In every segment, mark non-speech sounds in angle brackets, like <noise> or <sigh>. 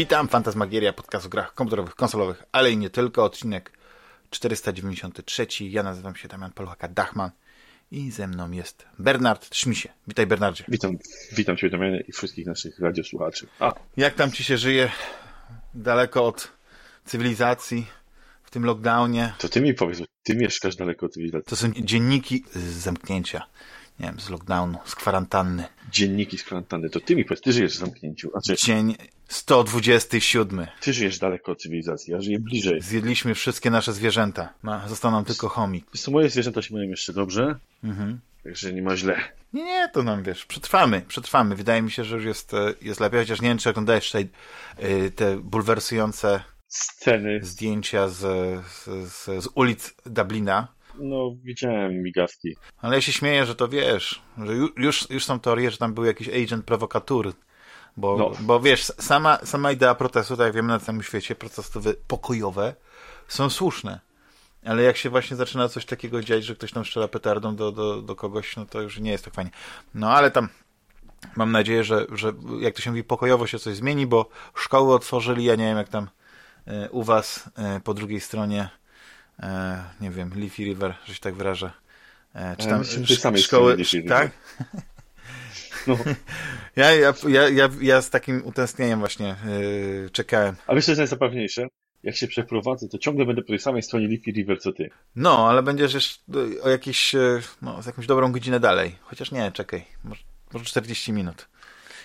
Witam, Fantasmagieria, podcast o grach komputerowych, konsolowych, ale i nie tylko, odcinek 493. Ja nazywam się Damian Polchaka-Dachman i ze mną jest Bernard Szmisie. Witaj Bernardzie. Witam, witam Cię Damianie i wszystkich naszych radiosłuchaczy. A. Jak tam Ci się żyje daleko od cywilizacji w tym lockdownie? To Ty mi powiedz, Ty mieszkasz daleko od cywilizacji. To są dzienniki z zamknięcia nie wiem, z lockdownu, z kwarantanny. Dzienniki z kwarantanny, to ty mi powiedz, ty żyjesz w zamknięciu. Znaczy, Dzień 127. Ty żyjesz daleko od cywilizacji, ja żyję bliżej. Zjedliśmy wszystkie nasze zwierzęta. Ma, został nam tylko chomik. Wiesz co, moje zwierzęta się mają jeszcze dobrze, mhm. także nie ma źle. Nie, nie, to nam, wiesz, przetrwamy, przetrwamy. Wydaje mi się, że już jest, e, jest lepiej, chociaż nie wiem, czy oglądałeś tutaj yy, te bulwersujące sceny, zdjęcia z, z, z, z ulic Dublina no, widziałem migawki. Ale ja się śmieję, że to wiesz, że już, już są teorie, że tam był jakiś agent prowokatury. Bo, no. bo wiesz, sama, sama idea protestu, tak jak wiemy na całym świecie, protesty pokojowe są słuszne. Ale jak się właśnie zaczyna coś takiego dziać, że ktoś tam strzela petardą do, do, do kogoś, no to już nie jest tak fajnie. No ale tam mam nadzieję, że, że jak to się mówi, pokojowo się coś zmieni, bo szkoły otworzyli, ja nie wiem jak tam e, u was e, po drugiej stronie nie wiem, Leafy River, że się tak wyrażę. E, czy tam ja samej szkoły, tak? No. <laughs> Ja, ja, ja, ja, z takim utęsknieniem właśnie yy, czekałem. A wiesz, co jest najzabawniejsze? Jak się przeprowadzę, to ciągle będę po tej samej stronie Leafy River, co ty. No, ale będziesz jeszcze o jakieś, e, no, z jakąś dobrą godzinę dalej. Chociaż nie, czekaj, może, może 40 minut.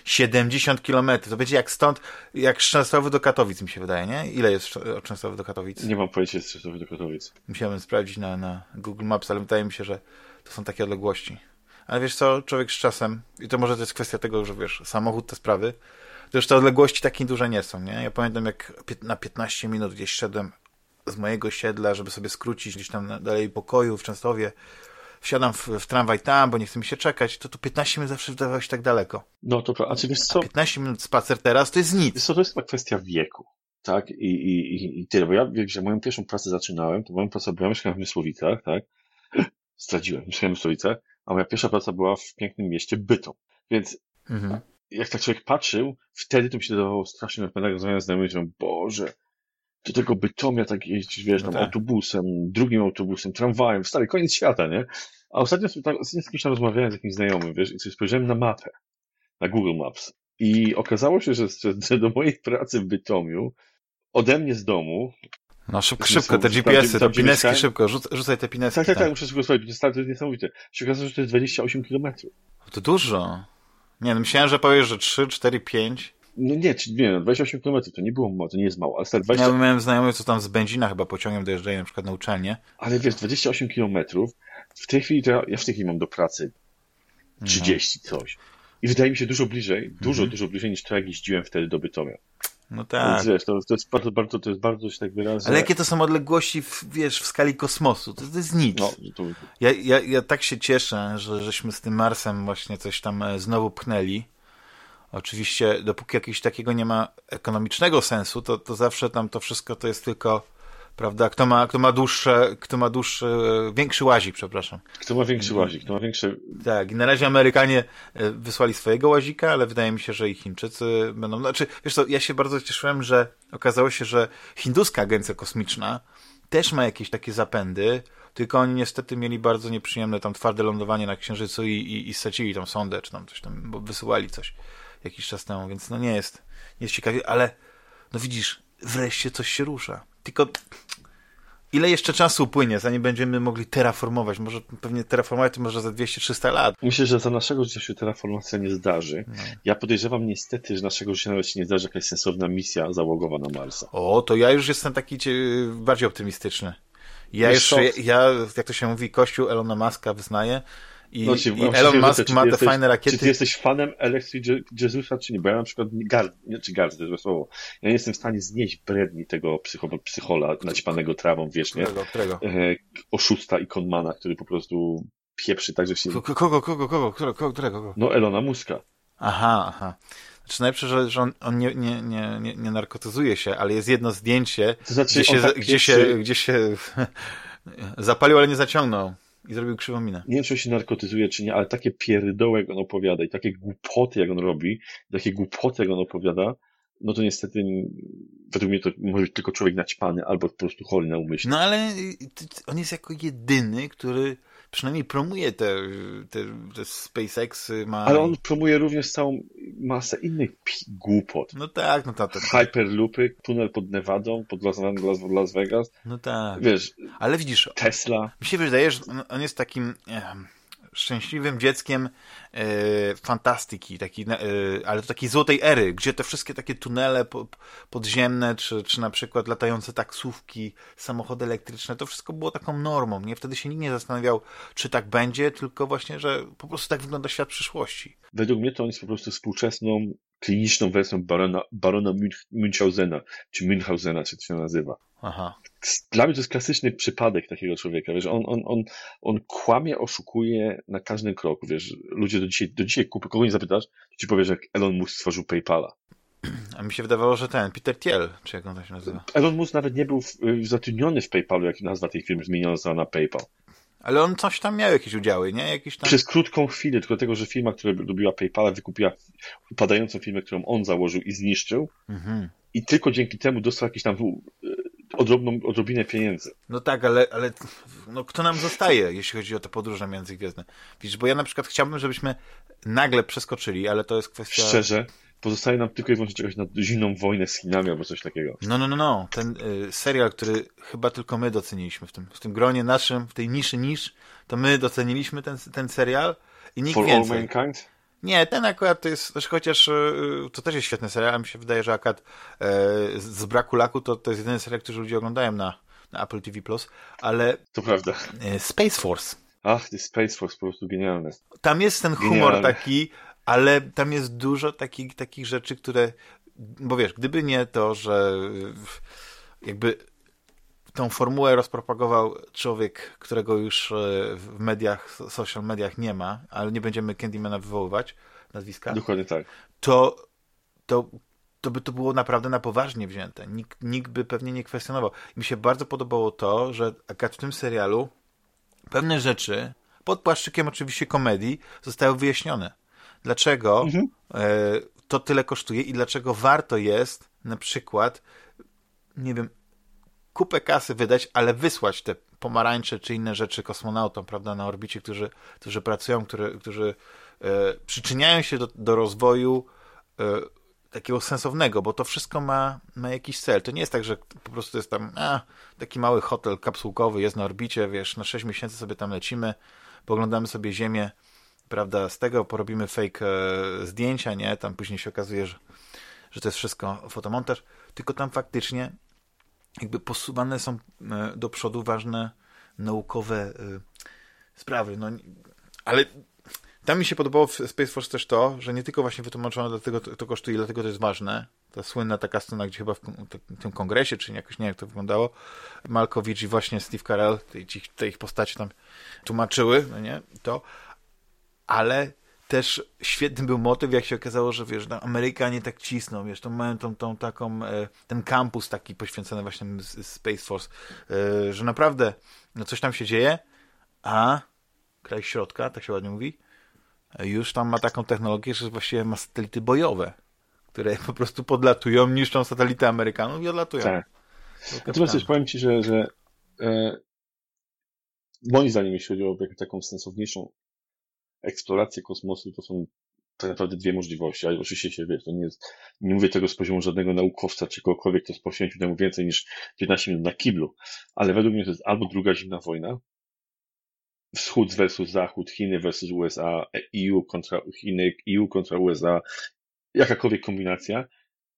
70 km. To będzie jak stąd, jak z Częstochowy do Katowic, mi się wydaje, nie? Ile jest od Częstochowy do Katowic? Nie mam pojęcia z Częstochowy do Katowic. Musiałem sprawdzić na, na Google Maps, ale wydaje mi się, że to są takie odległości. Ale wiesz co, człowiek z czasem, i to może to jest kwestia tego, że wiesz, samochód, te sprawy, to już te odległości takie duże nie są, nie? Ja pamiętam, jak na 15 minut gdzieś szedłem z mojego siedla, żeby sobie skrócić gdzieś tam dalej pokoju w Częstowie, wsiadam w, w tramwaj tam, bo nie chce mi się czekać, to tu 15 minut zawsze wydawało się tak daleko. No to, a czy wiesz co? A 15 minut spacer teraz to jest nic. Wiesz co, to jest chyba kwestia wieku. Tak, i, i, i tyle, bo ja wiem, że moją pierwszą pracę zaczynałem, to moją pracę, bo ja mieszkałem w Mysłowicach, tak, zdradziłem, mieszkałem w Mysłowicach, a moja pierwsza praca była w pięknym mieście Bytom, więc mhm. jak tak człowiek patrzył, wtedy to mi się dawało strasznie, jak będę rozmawiał z znajomymi, że Boże, do tego Bytomia tak jeździć, wiesz, no tam tak. autobusem, drugim autobusem, tramwajem, stary, koniec świata, nie? A ostatnio, ostatnio z kimś tam rozmawiałem z jakimś znajomym, wiesz, i sobie spojrzałem na mapę, na Google Maps i okazało się, że, że do mojej pracy w Bytomiu, ode mnie z domu, no szybko, szybko, te GPS-y, te pineski szybko, rzuc, rzucaj te pineski. Tak, tak, tak, tak muszę szybko słuchać, to jest niesamowite. Się okazało, że to jest 28 km. To dużo. Nie, no myślałem, że powiesz, że 3, 4, 5. No nie, nie, no 28 km to nie było to nie jest mało, ale 20... Ja miałem znajomych, co tam z Będzina chyba pociągiem dojeżdżają na przykład na uczelnię. Ale wiesz, 28 km, w tej chwili to ja, ja w tej chwili mam do pracy 30 no. coś. I wydaje mi się dużo bliżej, dużo, mhm. dużo bliżej niż to, jak jeździłem wtedy do Bytomia. No tak. Wiesz, to, to, jest bardzo, bardzo, to jest bardzo się tak wyrażę. Ale jakie to są odległości, w, wiesz, w skali kosmosu? To, to jest nic. No, to... ja, ja, ja tak się cieszę, że żeśmy z tym Marsem właśnie coś tam e, znowu pchnęli. Oczywiście, dopóki jakiegoś takiego nie ma ekonomicznego sensu, to, to zawsze tam to wszystko to jest tylko prawda? Kto ma, kto ma dłuższe, kto ma dłuższy, większy łazik, przepraszam. Kto ma większy łazik, kto ma większy... Tak, i na razie Amerykanie e, wysłali swojego łazika, ale wydaje mi się, że i Chińczycy będą, znaczy, wiesz co, ja się bardzo cieszyłem, że okazało się, że hinduska agencja kosmiczna też ma jakieś takie zapędy, tylko oni niestety mieli bardzo nieprzyjemne tam twarde lądowanie na Księżycu i, i, i stracili tą sondę, czy tam coś tam, bo wysyłali coś jakiś czas temu, więc no nie jest, nie jest ciekawie, ale no widzisz, wreszcie coś się rusza. Tylko ile jeszcze czasu upłynie, zanim będziemy mogli terraformować? Może pewnie terraformować to może za 200-300 lat. Myślę, że za naszego życia się terraformacja nie zdarzy. No. Ja podejrzewam niestety, że naszego życia nawet się nie zdarzy jakaś sensowna misja załogowa na Marsa. O, to ja już jestem taki bardziej optymistyczny. Ja Wiesz już, ja, jak to się mówi, kościół Elona Muska wyznaje, i, no, i Elon Musk ma te jesteś, fajne rakiety. Czy ty jesteś fanem Electric Jezusa, czy nie? Bo ja na przykład, gard, nie, czy gard, to jest słowo, ja nie jestem w stanie znieść bredni tego psycho, psychola naćpanego trawą wiecznie. Którego, którego? E, oszusta i konmana, który po prostu pieprzy tak, że się... Kogo, kogo, kogo, kogo, którego, którego? No Elona Muska. Aha, aha. Znaczy najlepsze, że, że on, on nie, nie, nie, nie, nie narkotyzuje się, ale jest jedno zdjęcie, to znaczy, gdzie, się, tak gdzie, się, gdzie się <laughs> zapalił, ale nie zaciągnął. I zrobił krzywą minę. Nie wiem, czy się narkotyzuje, czy nie, ale takie pierdoły, jak on opowiada i takie głupoty, jak on robi, takie głupoty, jak on opowiada, no to niestety według mnie to może być tylko człowiek naćpany albo po prostu chory na umyśle. No ale on jest jako jedyny, który przynajmniej promuje te, te, te SpaceX. Ma... Ale on promuje również całą masę innych głupot. No tak, no tak. To... Hyperloopy, tunel pod Nevadą, pod Las, Las, Las Vegas. No tak. Wiesz, ale widzisz, Tesla. Mi się wydaje, że on jest takim szczęśliwym dzieckiem e, fantastyki, taki, e, ale to takiej złotej ery, gdzie te wszystkie takie tunele po, podziemne, czy, czy na przykład latające taksówki, samochody elektryczne, to wszystko było taką normą. Nie? Wtedy się nikt nie zastanawiał, czy tak będzie, tylko właśnie, że po prostu tak wygląda świat przyszłości. Według mnie to on jest po prostu współczesną kliniczną wersją barona, barona Münchausena, czy Münchausena, czy to się nazywa. Aha. Dla mnie to jest klasyczny przypadek takiego człowieka, wiesz, on, on, on, on kłamie, oszukuje na każdym kroku, wiesz, ludzie do dzisiaj, do dzisiaj kupy, kogo nie zapytasz, to ci powie, że Elon Musk stworzył PayPala. A mi się wydawało, że ten, Peter Thiel, czy jak on to się nazywa? Elon Musk nawet nie był w, zatrudniony w PayPalu, jak nazwa tej firmy zmieniona na PayPal. Ale on coś tam miał, jakieś udziały, nie? Jakieś tam... Przez krótką chwilę, tylko tego, że firma, która robiła PayPala, wykupiła upadającą firmę, którą on założył i zniszczył. Mhm. I tylko dzięki temu dostał jakieś tam odrobną, odrobinę pieniędzy. No tak, ale, ale no, kto nam zostaje, jeśli chodzi o te podróże międzygwiezdne? Widzisz, bo ja na przykład chciałbym, żebyśmy nagle przeskoczyli, ale to jest kwestia... Szczerze, pozostaje nam tylko i wyłącznie czegoś na zimną wojnę z Chinami albo coś takiego. No, no, no, no. Ten y, serial, który chyba tylko my doceniliśmy w tym, w tym gronie naszym, w tej niszy nisz, to my doceniliśmy ten, ten serial i nikt For więcej. All Mankind? Nie, ten akurat to jest, znaczy chociaż y, to też jest świetny serial, a mi się wydaje, że akurat e, z braku laku to, to jest jedyny serial, który ludzie oglądają na, na Apple TV+, ale... To prawda. E, Space Force. Ach, ty Space Force, po prostu genialne. Tam jest ten humor Genialny. taki, ale tam jest dużo takich, takich rzeczy, które, bo wiesz, gdyby nie to, że jakby tą formułę rozpropagował człowiek, którego już e, w mediach, social mediach nie ma, ale nie będziemy Candymana wywoływać nazwiska. Dokładnie tak. To, to, to by to było naprawdę na poważnie wzięte. Nikt, nikt by pewnie nie kwestionował. Mi się bardzo podobało to, że akurat w tym serialu pewne rzeczy, pod płaszczykiem oczywiście komedii, zostały wyjaśnione dlaczego mhm. E, to tyle kosztuje i dlaczego warto jest na przykład, nie wiem, kupę kasy wydać, ale wysłać te pomarańcze czy inne rzeczy kosmonautom, prawda, na orbicie, którzy, którzy pracują, którzy, którzy e, przyczyniają się do, do rozwoju e, takiego sensownego, bo to wszystko ma, ma jakiś cel. To nie jest tak, że po prostu jest tam a, taki mały hotel kapsułkowy, jest na orbicie, wiesz, na 6 miesięcy sobie tam lecimy, poglądamy sobie Ziemię, prawda, z tego porobimy fake e, zdjęcia, nie, tam później się okazuje, że, że to jest wszystko fotomontaż, tylko tam faktycznie jakby posuwane są e, do przodu ważne naukowe e, sprawy, no, ale tam mi się podobało w Space Force też to, że nie tylko właśnie wytłumaczono, dlatego to, kosztuje, dlatego to jest ważne. Ta słynna taka scena, gdzie chyba w tym kongresie, czy jakoś nie jak to wyglądało, Malkowicz i właśnie Steve Carell, te, te ich postacie tam tłumaczyły, no nie, to, ale też świetny był motyw, jak się okazało, że wiesz, no, Amerykanie tak cisną, wiesz, to mają tą, tą taką, e, ten kampus taki poświęcony właśnie Space Force, e, że naprawdę no coś tam się dzieje, a kraj środka, tak się ładnie mówi, już tam ma taką technologię, że właściwie ma satelity bojowe, które po prostu podlatują, niszczą satelity Amerykanów i odlatują. Tak. Natomiast też powiem Ci, że, że e, moim zdaniem, jeśli chodzi o taką sensowniejszą eksplorację kosmosu to są tak naprawdę dwie możliwości, ale oczywiście się wiesz, to nie jest, nie mówię tego z poziomu żadnego naukowca czy kogokolwiek, kto poświęcił temu więcej niż 15 minut na kiblu, ale według mnie to jest albo druga zimna wojna, wschód versus zachód, Chiny versus USA, EU kontra Chiny, EU kontra USA, jakakolwiek kombinacja,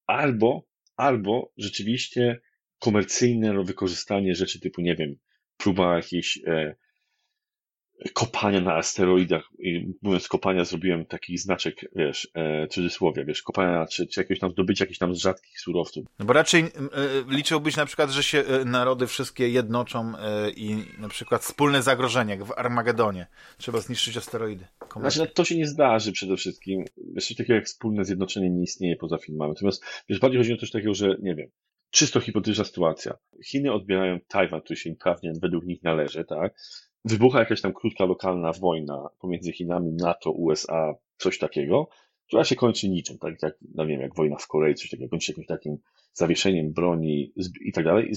albo, albo rzeczywiście komercyjne wykorzystanie rzeczy typu, nie wiem, próba jakiejś e, kopania na asteroidach. I mówiąc kopania, zrobiłem taki znaczek, wiesz, e, cudzysłowie, wiesz, kopania, czy, czy jakieś tam zdobycie jakichś tam rzadkich surowców. No bo raczej e, liczyłbyś na przykład, że się e, narody wszystkie jednoczą e, i na przykład wspólne zagrożenie, jak w Armagedonie. Trzeba zniszczyć asteroidy. Znaczy, no, to się nie zdarzy przede wszystkim. Wiesz, coś takiego jak wspólne zjednoczenie nie istnieje poza filmami. Natomiast, wiesz, bardziej chodzi o coś takiego, że, nie wiem, czysto hipotetyczna sytuacja. Chiny odbierają Tajwan, który się im prawnie według nich należy, tak? Wybucha jakaś tam krótka lokalna wojna pomiędzy Chinami, NATO, USA, coś takiego. która się kończy niczym, tak jak, no wiem, jak wojna w Korei, coś takiego, kończy się jakimś takim zawieszeniem broni i tak dalej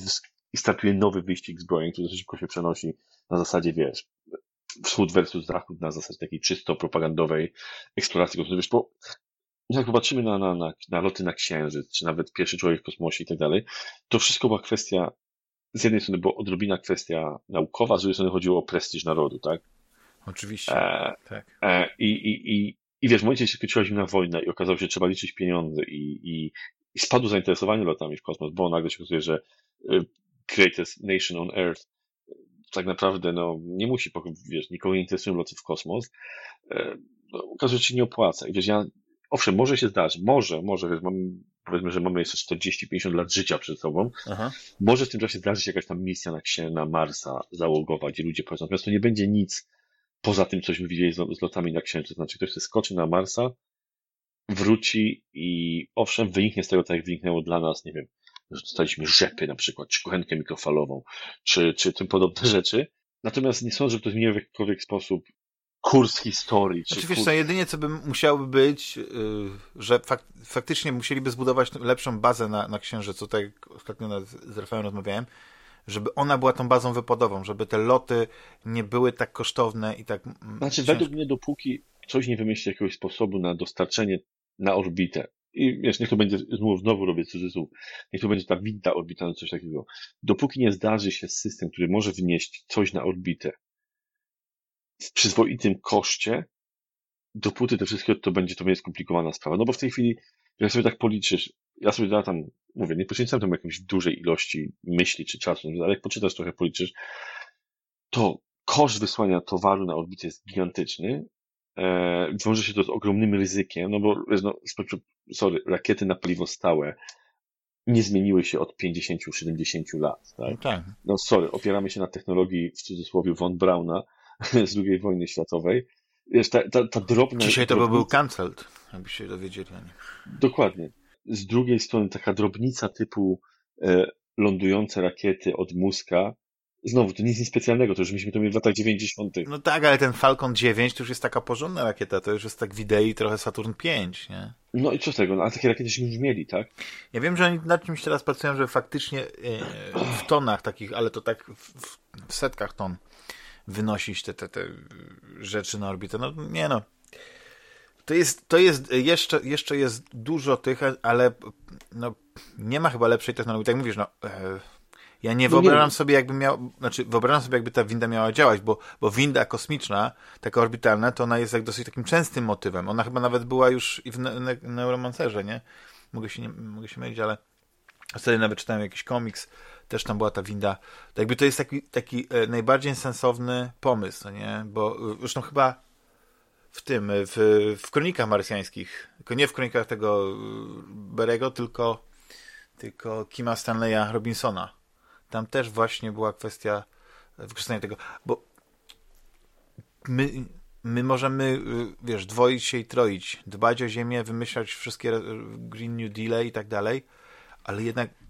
i startuje nowy wyścig zbrojeń, który szybko się przenosi na zasadzie, wiesz, wschód versus zachód na zasadzie takiej czysto propagandowej eksploracji kosmosu. Wiesz, bo jak popatrzymy na, na, na, na loty na Księżyc, czy nawet pierwszy człowiek w kosmosie i tak dalej, to wszystko była kwestia, z jednej strony była odrobina kwestia naukowa, z drugiej strony chodziło o prestiż narodu, tak? Oczywiście, e, tak. E, i, i, i, I wiesz, w momencie się skończyła zimna wojna i okazało się, że trzeba liczyć pieniądze i, i, i spadło zainteresowanie lotami w kosmos, bo nagle się okazuje, że y, greatest nation on earth tak naprawdę no, nie musi, wiesz, nikogo nie interesują loty w kosmos, e, no, okazuje się, że nie opłaca. I wiesz, ja, owszem, może się zdarzyć, może, może, wiesz, mam, powiedzmy, że mamy jeszcze 40-50 lat życia przed sobą, Aha. może w tym czasie zdarzyć się jakaś tam misja na, na Marsa załogowa, gdzie ludzie powiedzą, natomiast to nie będzie nic poza tym, coś my widzieli z, z lotami na Księżyc, znaczy ktoś, kto skoczy na Marsa, wróci i owszem, wyniknie z tego, tak jak wyniknęło dla nas, nie wiem, że dostaliśmy rzepy na przykład, czy kuchenkę mikrofalową, czy, czy tym podobne rzeczy. Natomiast nie sądzę, że to zmieniło w jakikolwiek sposób kurs historii. Czy Oczywiście, kurs... jedynie co by musiałoby być, yy, że fak faktycznie musieliby zbudować lepszą bazę na, na Księżycu, tak jak ostatnio z Rafałem rozmawiałem, żeby ona była tą bazą wypadową, żeby te loty nie były tak kosztowne i tak... Mm, znaczy, według mnie, dopóki coś nie wymyśli jakiegoś sposobu na dostarczenie na orbitę i wiesz, niech to będzie, znowu, znowu robię cudzysłów, niech to będzie ta winda orbitalna, coś takiego. Dopóki nie zdarzy się system, który może wnieść coś na orbitę w przyzwoitym koszcie, dopóty to wszystko to będzie, to będzie skomplikowana sprawa. No bo w tej chwili, jak sobie tak policzysz, ja sobie da tam, mówię, nie poświęcam tam jakąś dużej ilości myśli czy czasu, ale jak poczytasz trochę, policzysz, to koszt wysłania towaru na orbitę jest gigantyczny, e, wiąże się to z ogromnym ryzykiem, no bo no, sorry, rakiety na paliwo stałe nie zmieniły się od 50-70 lat. Tak? No, tak? no sorry, opieramy się na technologii w cudzysłowie von Brauna <laughs> z II wojny światowej. Wiesz, ta, ta, ta drobna... Dzisiaj to by był cancelled, jakbyście dowiedzieli o nim. Dokładnie. Z drugiej strony taka drobnica typu e, lądujące rakiety od Muska Znowu, to nic, nic specjalnego, to już myśmy to mieli w latach 90. No tak, ale ten Falcon 9 to już jest taka porządna rakieta, to już jest tak widei trochę Saturn 5, nie? No i co z tego, no, a takie rakiety się już mieli, tak? Ja wiem, że oni nad czymś teraz pracują, że faktycznie e, w tonach takich, ale to tak w, w setkach ton wynosić te, te, te rzeczy na orbitę. No nie no. To jest, to jest jeszcze, jeszcze jest dużo tych, ale no, nie ma chyba lepszej technologii. Tak mówisz, no, e, ja nie no wyobrażam sobie, jakby miał, znaczy wyobrażam sobie, jakby ta winda miała działać, bo, bo winda kosmiczna, taka orbitalna, to ona jest jak dosyć takim częstym motywem. Ona chyba nawet była już i w ne ne Neuromancerze, nie? Mogę się, nie, mogę się mylić, ale wtedy nawet czytałem jakiś komiks, też tam była ta winda. To jakby to jest taki, taki e, najbardziej sensowny pomysł, nie? Bo e, zresztą chyba w tym, e, w, w kronikach marsjańskich, tylko nie w kronikach tego Berego, tylko, tylko Kima Stanleya Robinsona tam też właśnie była kwestia wykorzystania tego, bo my, my możemy, wiesz, dwoić się i troić, dbać o ziemię, wymyślać wszystkie Green New Deal i tak dalej, ale jednak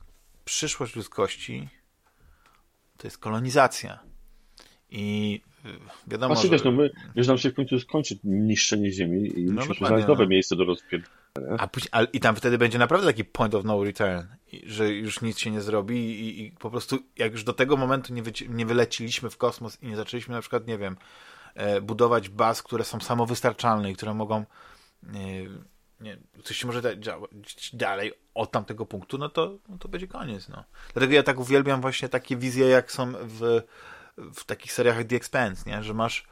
przyszłość ludzkości to jest kolonizacja. I y, wiadomo, Właśnie, że... wiesz, no my, wiesz, nam się w końcu skończy niszczenie ziemi i no, musimy znaleźć nowe no. miejsce do rozpierdolenia. A, a, I tam wtedy będzie naprawdę taki point of no return, że już nic się nie zrobi i, i po prostu jak już do tego momentu nie, wy, nie wyleciliśmy w kosmos i nie zaczęliśmy na przykład, nie wiem, e, budować baz, które są samowystarczalne i które mogą e, nie, coś się może działać dalej od tamtego punktu, no to, no to będzie koniec. No. Dlatego ja tak uwielbiam właśnie takie wizje, jak są w, w takich seriach jak The Expanse, nie? że masz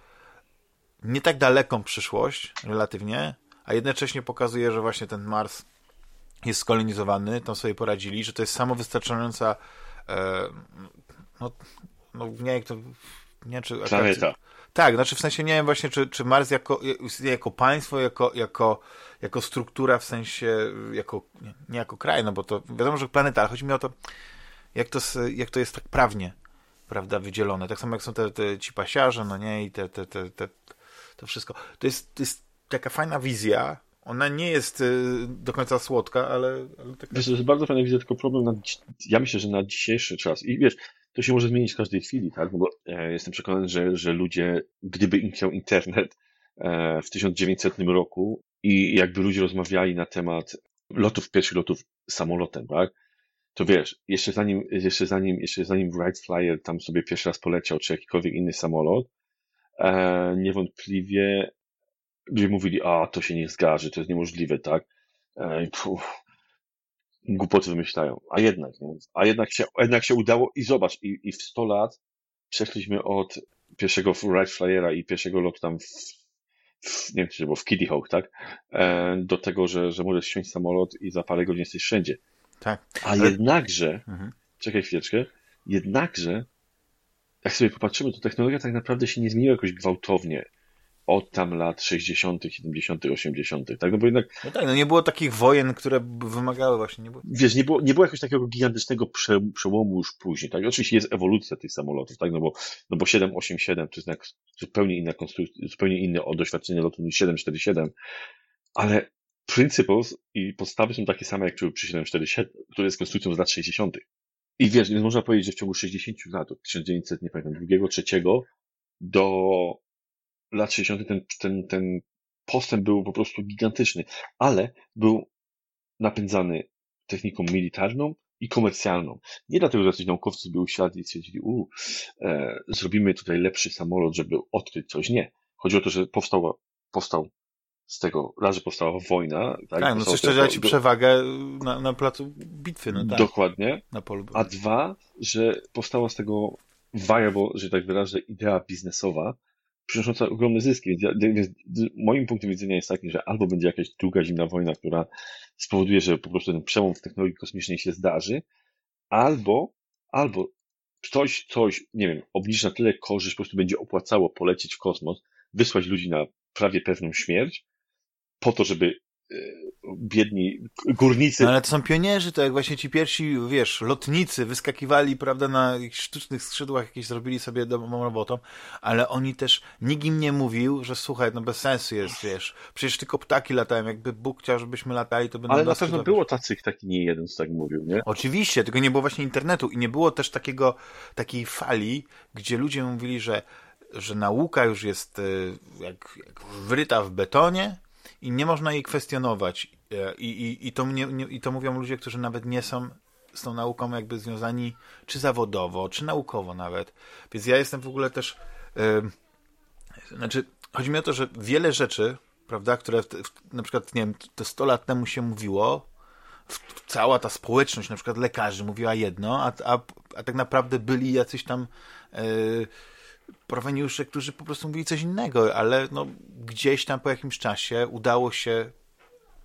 nie tak daleką przyszłość, relatywnie, a jednocześnie pokazuje, że właśnie ten Mars jest skolonizowany, tam sobie poradzili, że to jest samowystarczająca e, no, no nie jak to nie czy planeta. Tak, znaczy w sensie nie wiem właśnie, czy, czy Mars jako, jako państwo, jako, jako, jako struktura, w sensie jako, nie, jako kraj, no bo to wiadomo, że planeta, ale chodzi mi o to, jak to, jak to jest tak prawnie, prawda, wydzielone. Tak samo jak są te, te ci pasiarze, no nie, i te, te, te, te, to wszystko. To jest, to jest taka fajna wizja. Ona nie jest y, do końca słodka, ale, ale taka... Wiesz, to jest bardzo fajna wizja, tylko problem na, ja myślę, że na dzisiejszy czas i wiesz, to się może zmienić w każdej chwili, tak? Bo e, jestem przekonany, że, że ludzie, gdyby im chciał internet, e, w 1900 roku i jakby ludzie rozmawiali na temat lotów, pierwszych lotów samolotem, tak? To wiesz, jeszcze zanim, jeszcze zanim, jeszcze zanim Wright Flyer tam sobie pierwszy raz poleciał, czy jakikolwiek inny samolot, e, niewątpliwie ludzie mówili, a to się nie zgarzy, to jest niemożliwe, tak? E, puf, głupoty wymyślają. A jednak, a jednak się, jednak się udało i zobacz, i, i w 100 lat przeszliśmy od pierwszego Wright Flyera i pierwszego lotu tam w, w nie wiem, czy było w Kitty Hawk, tak? E, do tego, że, że możesz wsiąść samolot i za parę godzin jesteś wszędzie. Tak. A Ale... jednakże, mhm. czekaj chwileczkę, jednakże, jak sobie popatrzymy, to technologia tak naprawdę się nie zmieniła jakoś gwałtownie od tam lat 60., 70., 80., tak? No bo jednak. No tak, no nie było takich wojen, które wymagały właśnie. Nie było... Wiesz, nie było, nie było jakiegoś takiego gigantycznego prze, przełomu już później, tak? Oczywiście jest ewolucja tych samolotów, tak? No bo, no bo 787 to jest jednak zupełnie inna konstrukcja, zupełnie inne od doświadczenia lotu niż 747, ale principles i podstawy są takie same jak przy 747, które jest konstrukcją z lat 60. I wiesz, więc można powiedzieć, że w ciągu 60 lat, od 1900, nie pamiętam, drugiego, trzeciego do lat 60. ten, ten, ten postęp był po prostu gigantyczny, ale był napędzany techniką militarną i komercjalną. Nie dlatego, że jacyś naukowcy byli usiadli i stwierdzili, u, e, zrobimy tutaj lepszy samolot, żeby odkryć coś. Nie. Chodzi o to, że powstał, powstał z tego, raz, że powstała wojna. Tak, tak no coś, co ci przewagę na, na placu bitwy. No tak, Dokładnie. Na polu A dwa, że powstała z tego viable, że tak wyrażę, idea biznesowa, przynosząca ogromne zyski. Więc, moim punktem widzenia jest taki, że albo będzie jakaś druga zimna wojna, która spowoduje, że po prostu ten przełom w technologii kosmicznej się zdarzy, albo, albo ktoś coś, nie wiem, obniży na tyle że po prostu będzie opłacało polecieć w kosmos, wysłać ludzi na prawie pewną śmierć, po to, żeby biedni górnicy. No ale to są pionierzy, to jak właśnie ci pierwsi, wiesz, lotnicy wyskakiwali, prawda, na sztucznych skrzydłach jakieś zrobili sobie domową robotą, ale oni też, nikt im nie mówił, że słuchaj, no bez sensu jest, wiesz, przecież tylko ptaki latają, jakby Bóg chciał, żebyśmy latali, to by Ale na pewno było tacy, taki nie jeden, co tak mówił, nie? Oczywiście, tylko nie było właśnie internetu i nie było też takiego, takiej fali, gdzie ludzie mówili, że że nauka już jest y, jak, jak wryta w betonie, i nie można jej kwestionować. E, I, i, i, to, nie, nie, I to mówią ludzie, którzy nawet nie są z tą nauką jakby związani czy zawodowo, czy naukowo nawet. Więc ja jestem w ogóle też... Yy, znaczy, chodzi mi o to, że wiele rzeczy, prawda, które w, w, na przykład, nie wiem, to 100 lat temu się mówiło, w, cała ta społeczność, na przykład lekarzy mówiła jedno, a, a, a tak naprawdę byli jacyś tam yy, proweniusze, którzy po prostu mówili coś innego, ale no, gdzieś tam po jakimś czasie udało się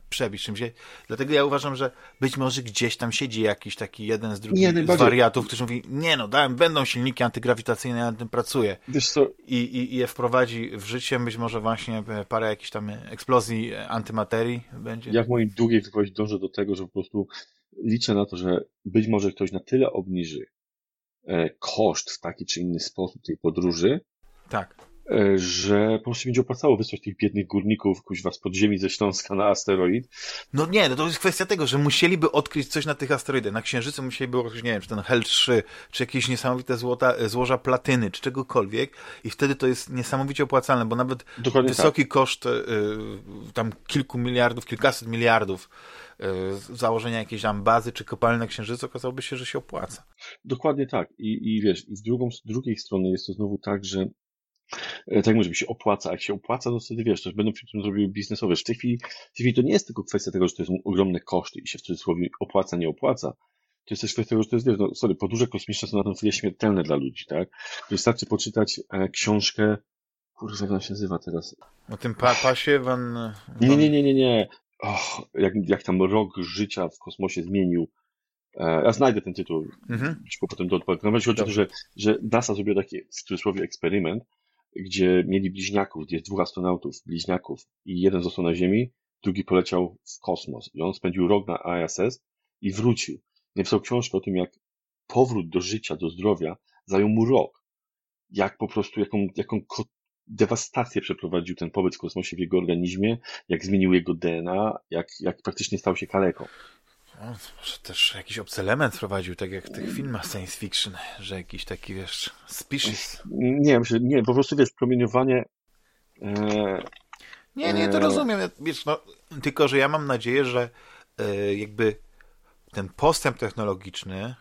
przebić czymś. Dlatego ja uważam, że być może gdzieś tam siedzi jakiś taki jeden z drugich nie, z wariatów, którzy mówi, nie no, dałem, będą silniki antygrawitacyjne, ja nad tym pracuję. I, i, I je wprowadzi w życie, być może właśnie parę jakichś tam eksplozji antymaterii będzie. Ja w mojej długiej wypowiedzi dążę do tego, że po prostu liczę na to, że być może ktoś na tyle obniży E, koszt w taki czy inny sposób tej podróży, tak. E, że po prostu będzie opłacało wysłać tych biednych górników kuźwa z podziemi ze Śląska na asteroid. No nie, no to jest kwestia tego, że musieliby odkryć coś na tych asteroidach. Na Księżycu musieliby odkryć, nie wiem, czy ten Hel 3, czy jakieś niesamowite złota, e, złoża platyny, czy czegokolwiek i wtedy to jest niesamowicie opłacalne, bo nawet Dokładnie wysoki tak. koszt y, tam kilku miliardów, kilkaset miliardów Y, założenia jakiejś tam bazy czy kopalni na Księżycu, okazałoby się, że się opłaca. Dokładnie tak. I, i wiesz, i z, drugą, z drugiej strony jest to znowu tak, że tak może się opłaca. Jak się opłaca, to wtedy wiesz, też będą przy tym zrobiły biznesowe. W tej, chwili, w tej chwili to nie jest tylko kwestia tego, że to są ogromne koszty i się w cudzysłowie opłaca, nie opłaca. To jest też kwestia tego, że to jest, wiesz, no, sorry, podróże kosmiczne są na tę chwilę śmiertelne dla ludzi, tak? Wystarczy poczytać e, książkę, kurwa, jak ona się nazywa teraz? O tym pa pasie Van... Nie, nie, nie, nie, nie oh, jak, jak tam rok życia w kosmosie zmienił. E, ja znajdę ten tytuł, mhm. potem to odpowiem. Natomiast chodzi o to, że, że NASA zrobiła taki w cudzysłowie eksperyment, gdzie mieli bliźniaków, gdzie jest dwóch astronautów, bliźniaków i jeden został na Ziemi, drugi poleciał w kosmos i on spędził rok na ISS i wrócił. Napisał książkę o tym, jak powrót do życia, do zdrowia zajął mu rok. Jak po prostu, jaką, jaką dewastację przeprowadził ten pobyt w kosmosie w jego organizmie, jak zmienił jego DNA, jak, jak praktycznie stał się kaleką. No, może też jakiś obcelement wprowadził, tak jak w tych filmach science fiction, że jakiś taki, wiesz, species. Nie, myślę, nie, po prostu wiesz, promieniowanie e, Nie, nie, to rozumiem. Wiesz, no, tylko, że ja mam nadzieję, że e, jakby ten postęp technologiczny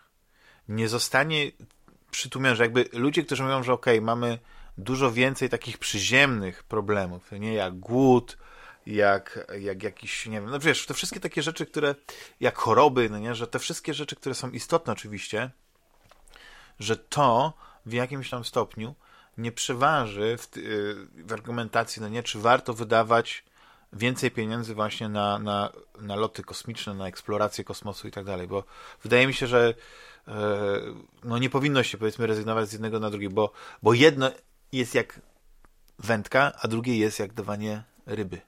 nie zostanie przytłumiony, że jakby ludzie, którzy mówią, że okej, okay, mamy dużo więcej takich przyziemnych problemów, nie jak głód, jak, jak jakiś, nie wiem, no wiesz, te wszystkie takie rzeczy, które, jak choroby, no nie, że te wszystkie rzeczy, które są istotne oczywiście, że to w jakimś tam stopniu nie przeważy w, w argumentacji, no nie, czy warto wydawać więcej pieniędzy właśnie na, na, na loty kosmiczne, na eksplorację kosmosu i tak dalej, bo wydaje mi się, że e, no nie powinno się powiedzmy rezygnować z jednego na drugie, bo, bo jedno jest jak wędka, a drugie jest jak dawanie ryby.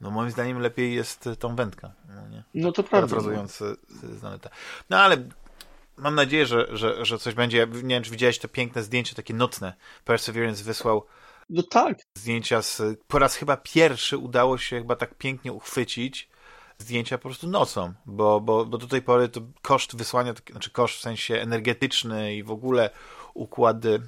No moim zdaniem lepiej jest tą wędka. No, nie? no to prawda. Parafrazując no. no ale mam nadzieję, że, że, że coś będzie. Nie wiem, czy widziałeś te piękne zdjęcie, takie nocne. Perseverance wysłał no tak. zdjęcia z... Po raz chyba pierwszy udało się chyba tak pięknie uchwycić zdjęcia po prostu nocą, bo, bo, bo do tej pory to koszt wysłania, znaczy koszt w sensie energetyczny i w ogóle układy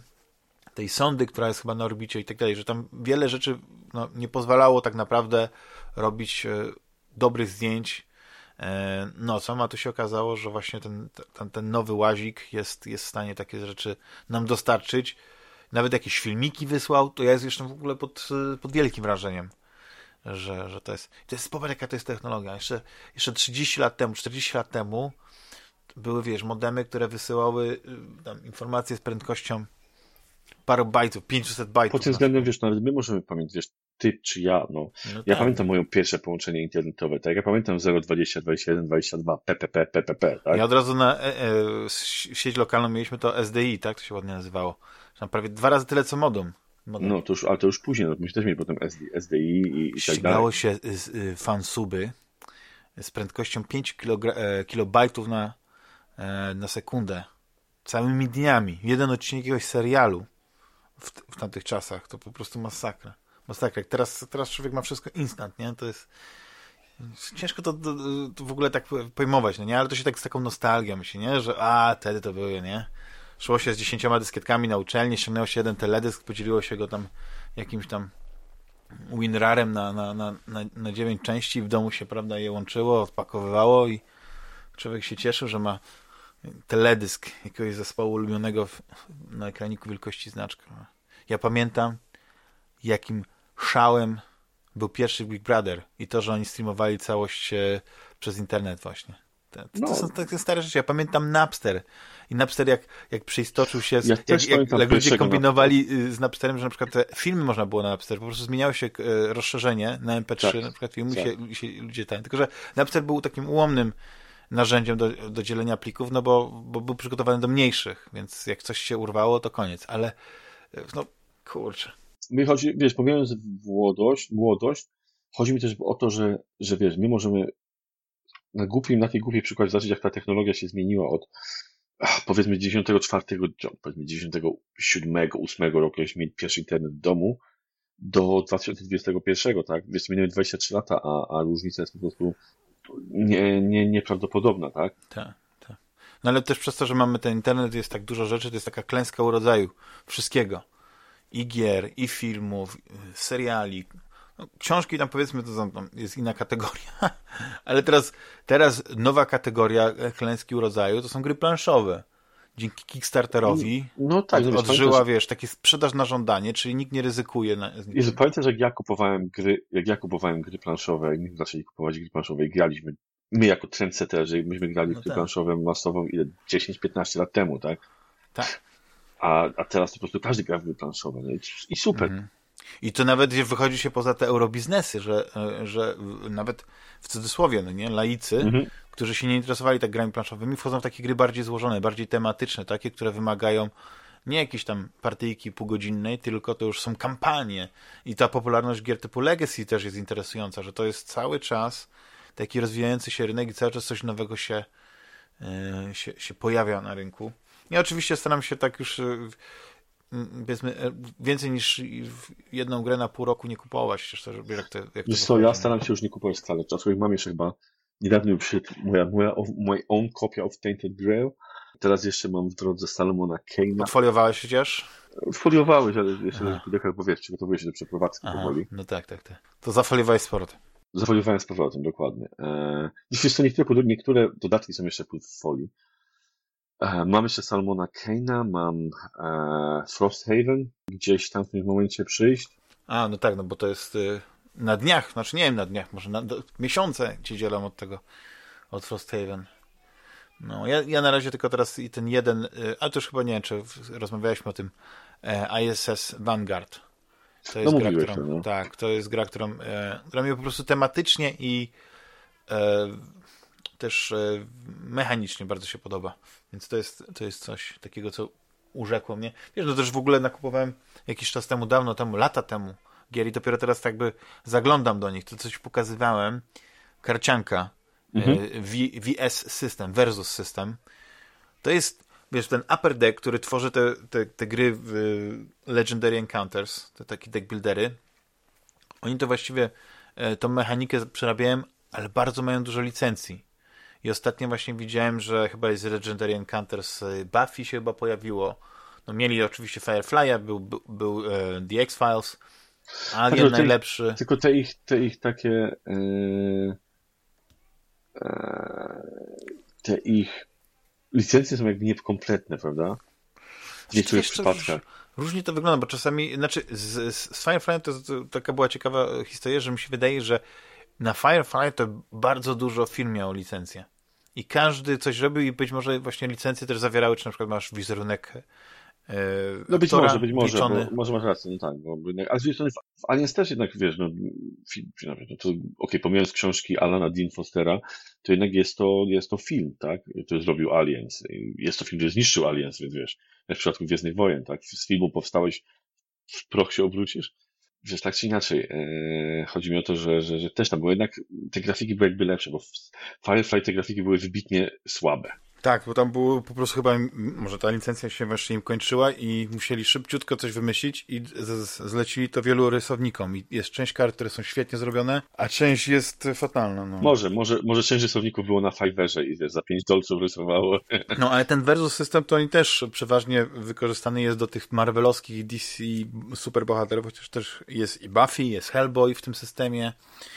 tej sondy, która jest chyba na orbicie i tak dalej, że tam wiele rzeczy no, nie pozwalało tak naprawdę robić e, dobrych zdjęć e, nocą, a tu się okazało, że właśnie ten, ten, ten nowy łazik jest, jest w stanie takie rzeczy nam dostarczyć. Nawet jakieś filmiki wysłał, to ja jestem w ogóle pod, pod wielkim wrażeniem, że, że to jest. To jest popatrz, jaka to jest technologia. Jeszcze, jeszcze 30 lat temu, 40 lat temu były, wiesz, modemy, które wysyłały tam, informacje z prędkością parę bajtów, 500 bajtów. Pod tym względem, wiesz, nawet my możemy pamiętać, wiesz, ty czy ja, no. no ja tak. pamiętam moje pierwsze połączenie internetowe, tak? Ja pamiętam 020, 21, 22, PPP, PPP, tak? Ja od razu na e, e, sieć lokalną mieliśmy to SDI, tak? To się ładnie nazywało. Tam prawie dwa razy tyle co modem. modem. No, to już, ale to już później, no, myśmy też mieli potem SD, SDI i, i tak dalej. się z, y, fansuby z prędkością 5 kilog- e, kilobajtów na, e, na sekundę. Całymi dniami. Jeden odcinek jakiegoś serialu w, w tamtych czasach. To po prostu masakra. Masakra. Teraz, teraz człowiek ma wszystko instant, nie? To jest ciężko to, to, to, w ogóle tak pojmować, no nie? Ale to się tak z taką nostalgią myśli, nie? Że a, wtedy to były, nie? Szło się z dziesięcioma dyskietkami na uczelnię, ściągnęło się jeden teledysk, podzieliło się go tam jakimś tam WinRarem na, na, na, na, na dziewięć części, w domu się, prawda, je łączyło, odpakowywało i człowiek się cieszył, że ma teledysk jakiegoś zespołu ulubionego w, na ekraniku wielkości znaczka. Ja pamiętam, jakim szałem był pierwszy Big Brother i to, że oni streamowali całość e, przez internet właśnie. To, no. to są takie stare rzeczy. Ja pamiętam Napster. I Napster jak, jak przeistoczył się, z, ja jak, jak, jak ludzie kombinowali Napster. z Napsterem, że na przykład te filmy można było na Napster, po prostu zmieniało się e, rozszerzenie na MP3, tak. na przykład filmu tak. się, się ludzie ten. Tylko, że Napster był takim ułomnym narzędziem do, do dzielenia plików, no bo, bo był przygotowany do mniejszych, więc jak coś się urwało, to koniec. Ale no, kurczę. Mi chodzi, wiesz, pomijając młodość, młodość, chodzi mi też o to, że, że wiesz, my możemy na głupim, na tej głupiej przykładzie zobaczyć, jak ta technologia się zmieniła od powiedzmy 94, powiedzmy 97, 8 roku, jak mieli pierwszy internet w domu, do 2021, tak? Wiesz, minęły 23 lata, a, a różnica jest po prostu nie, nie, nieprawdopodobna, tak? Tak, tak. No ale też przez to, że mamy ten internet, jest tak dużo rzeczy, to jest taka klęska urodzaju wszystkiego. I gier, i filmów, seriali. No, książki tam powiedzmy to tam jest inna kategoria, <laughs> ale teraz, teraz nowa kategoria klęski urodzaju to są gry planszowe dzięki Kickstarterowi no, tak, od, odżyła, wiesz, takie sprzedaż na żądanie, czyli nikt nie ryzykuje. Na, Jezu, pamiętasz, jak ja kupowałem gry, jak ja kupowałem gry planszowe, jak my zaczęli kupować gry planszowe i graliśmy, my jako trendsetterzy, myśmy grali no gry tak. planszowe masowo ile 10-15 lat temu, tak? Tak. A, a teraz to po prostu każdy gra w gry planszowe, no i, i super. Mhm. I to nawet wychodzi się poza te eurobiznesy, że, że nawet w cudzysłowie, no nie, laicy, mhm. którzy się nie interesowali tak grami planszowymi, wchodzą w takie gry bardziej złożone, bardziej tematyczne, takie, które wymagają nie jakieś tam partyjki półgodzinnej, tylko to już są kampanie. I ta popularność gier typu Legacy też jest interesująca, że to jest cały czas taki rozwijający się rynek i cały czas coś nowego się, yy, się, się pojawia na rynku. Ja oczywiście staram się tak już yy, powiedzmy, e, więcej niż jedną grę na pół roku nie kupować. Jak to, jak Wiesz co, ja staram się już nie kupować wcale. Aczkolwiek mam jeszcze chyba niedawno przyszedł moja, moja, my own copy of Tainted Grail. teraz jeszcze mam w drodze Salomona Kane'a. Odfoliowałeś przecież? Foliowałeś, ale jeszcze w pudełkach, bo wiesz, przygotowuję się do przeprowadzki Aha, powoli. no tak, tak, tak. To zafoliowałeś powrotem. Zafoliowałem z powrotem, dokładnie. E, Wiesz co, niektóre, niektóre dodatki są jeszcze w folii. E, Mam jeszcze Salmona Kane'a, mam e, Frosthaven, gdzieś tam w tym momencie przyjść. A, no tak, no bo to jest y, na dniach, znaczy nie wiem na dniach, może na do, miesiące ci dzielą od tego, od Frosthaven. No, ja, ja na razie tylko teraz i ten jeden, y, ale to już chyba nie wiem, czy rozmawialiśmy o tym e, ISS Vanguard. To jest No, gra, którą, to, no. tak, to jest gra, którą, e, która mnie po prostu tematycznie i e, też e, mechanicznie bardzo się podoba. Więc to jest, to jest coś takiego, co urzekło mnie. Wiesz, no też w ogóle nakupowałem jakiś czas temu, dawno temu, lata temu gier i dopiero teraz tak jakby zaglądam do nich. To coś pokazywałem. Karcianka Mhm. e, v, VS System versus System. To jest, wiesz, ten upper deck, który tworzy te, te, te gry w e, Legendary Encounters, te takie deck buildery. Oni to właściwie tą mechanikę przerabiają, ale bardzo mają dużo licencji. I ostatnio właśnie widziałem, że chyba jest Legendary Encounters e, Buffy się chyba pojawiło. No mieli oczywiście Firefly'a, był, był, był e, The X-Files, Alien Tylko te- najlepszy. Tylko te ich, te ich takie. E, e, te ich licencje są jakby niekompletne, prawda? W niektórych Wiesz co, przypadkach. Różnie to wygląda, bo czasami, znaczy z, z z Firefly to, to taka była ciekawa historia, że mi się wydaje, że na Firefly to bardzo dużo firm miało licencję. I każdy coś robił i być może właśnie licencje też zawierały, czy na przykład masz wizerunek e, No być aktora może, być może, bo, może masz rację, no tak, bo ale z drugiej strony w, Aliens też jednak, wiesz, no, film, no, to, okej, pomijając książki Alana Dean Fostera, to jednak jest to, jest to film, tak, który zrobił Aliens. Jest to film, który zniszczył Aliens, więc wiesz, jak w przypadku Gwiezdnych Wojen, tak, z filmu powstałeś, w proch się obrócisz. Wiesz, tak czy inaczej, e, chodzi mi o to, że, że, że też tam, bo jednak te grafiki były jakby lepsze, bo w Firefly te grafiki były wybitnie słabe. Tak, bo tam było po prostu chyba, może ta licencja się właśnie im kończyła i musieli szybciutko coś wymyślić i zlecili to wielu rysownikom. I jest część kart, które są świetnie zrobione, a część jest fatalna. No. Może, może, może część rysowników było na Fiverrze i za 5 dolców rysowało. <laughs> No ale ten Versus System to oni też przeważnie wykorzystany jest do tych marvelowskich DC superbohaterów, chociaż też jest i Buffy, jest Hellboy w tym systemie.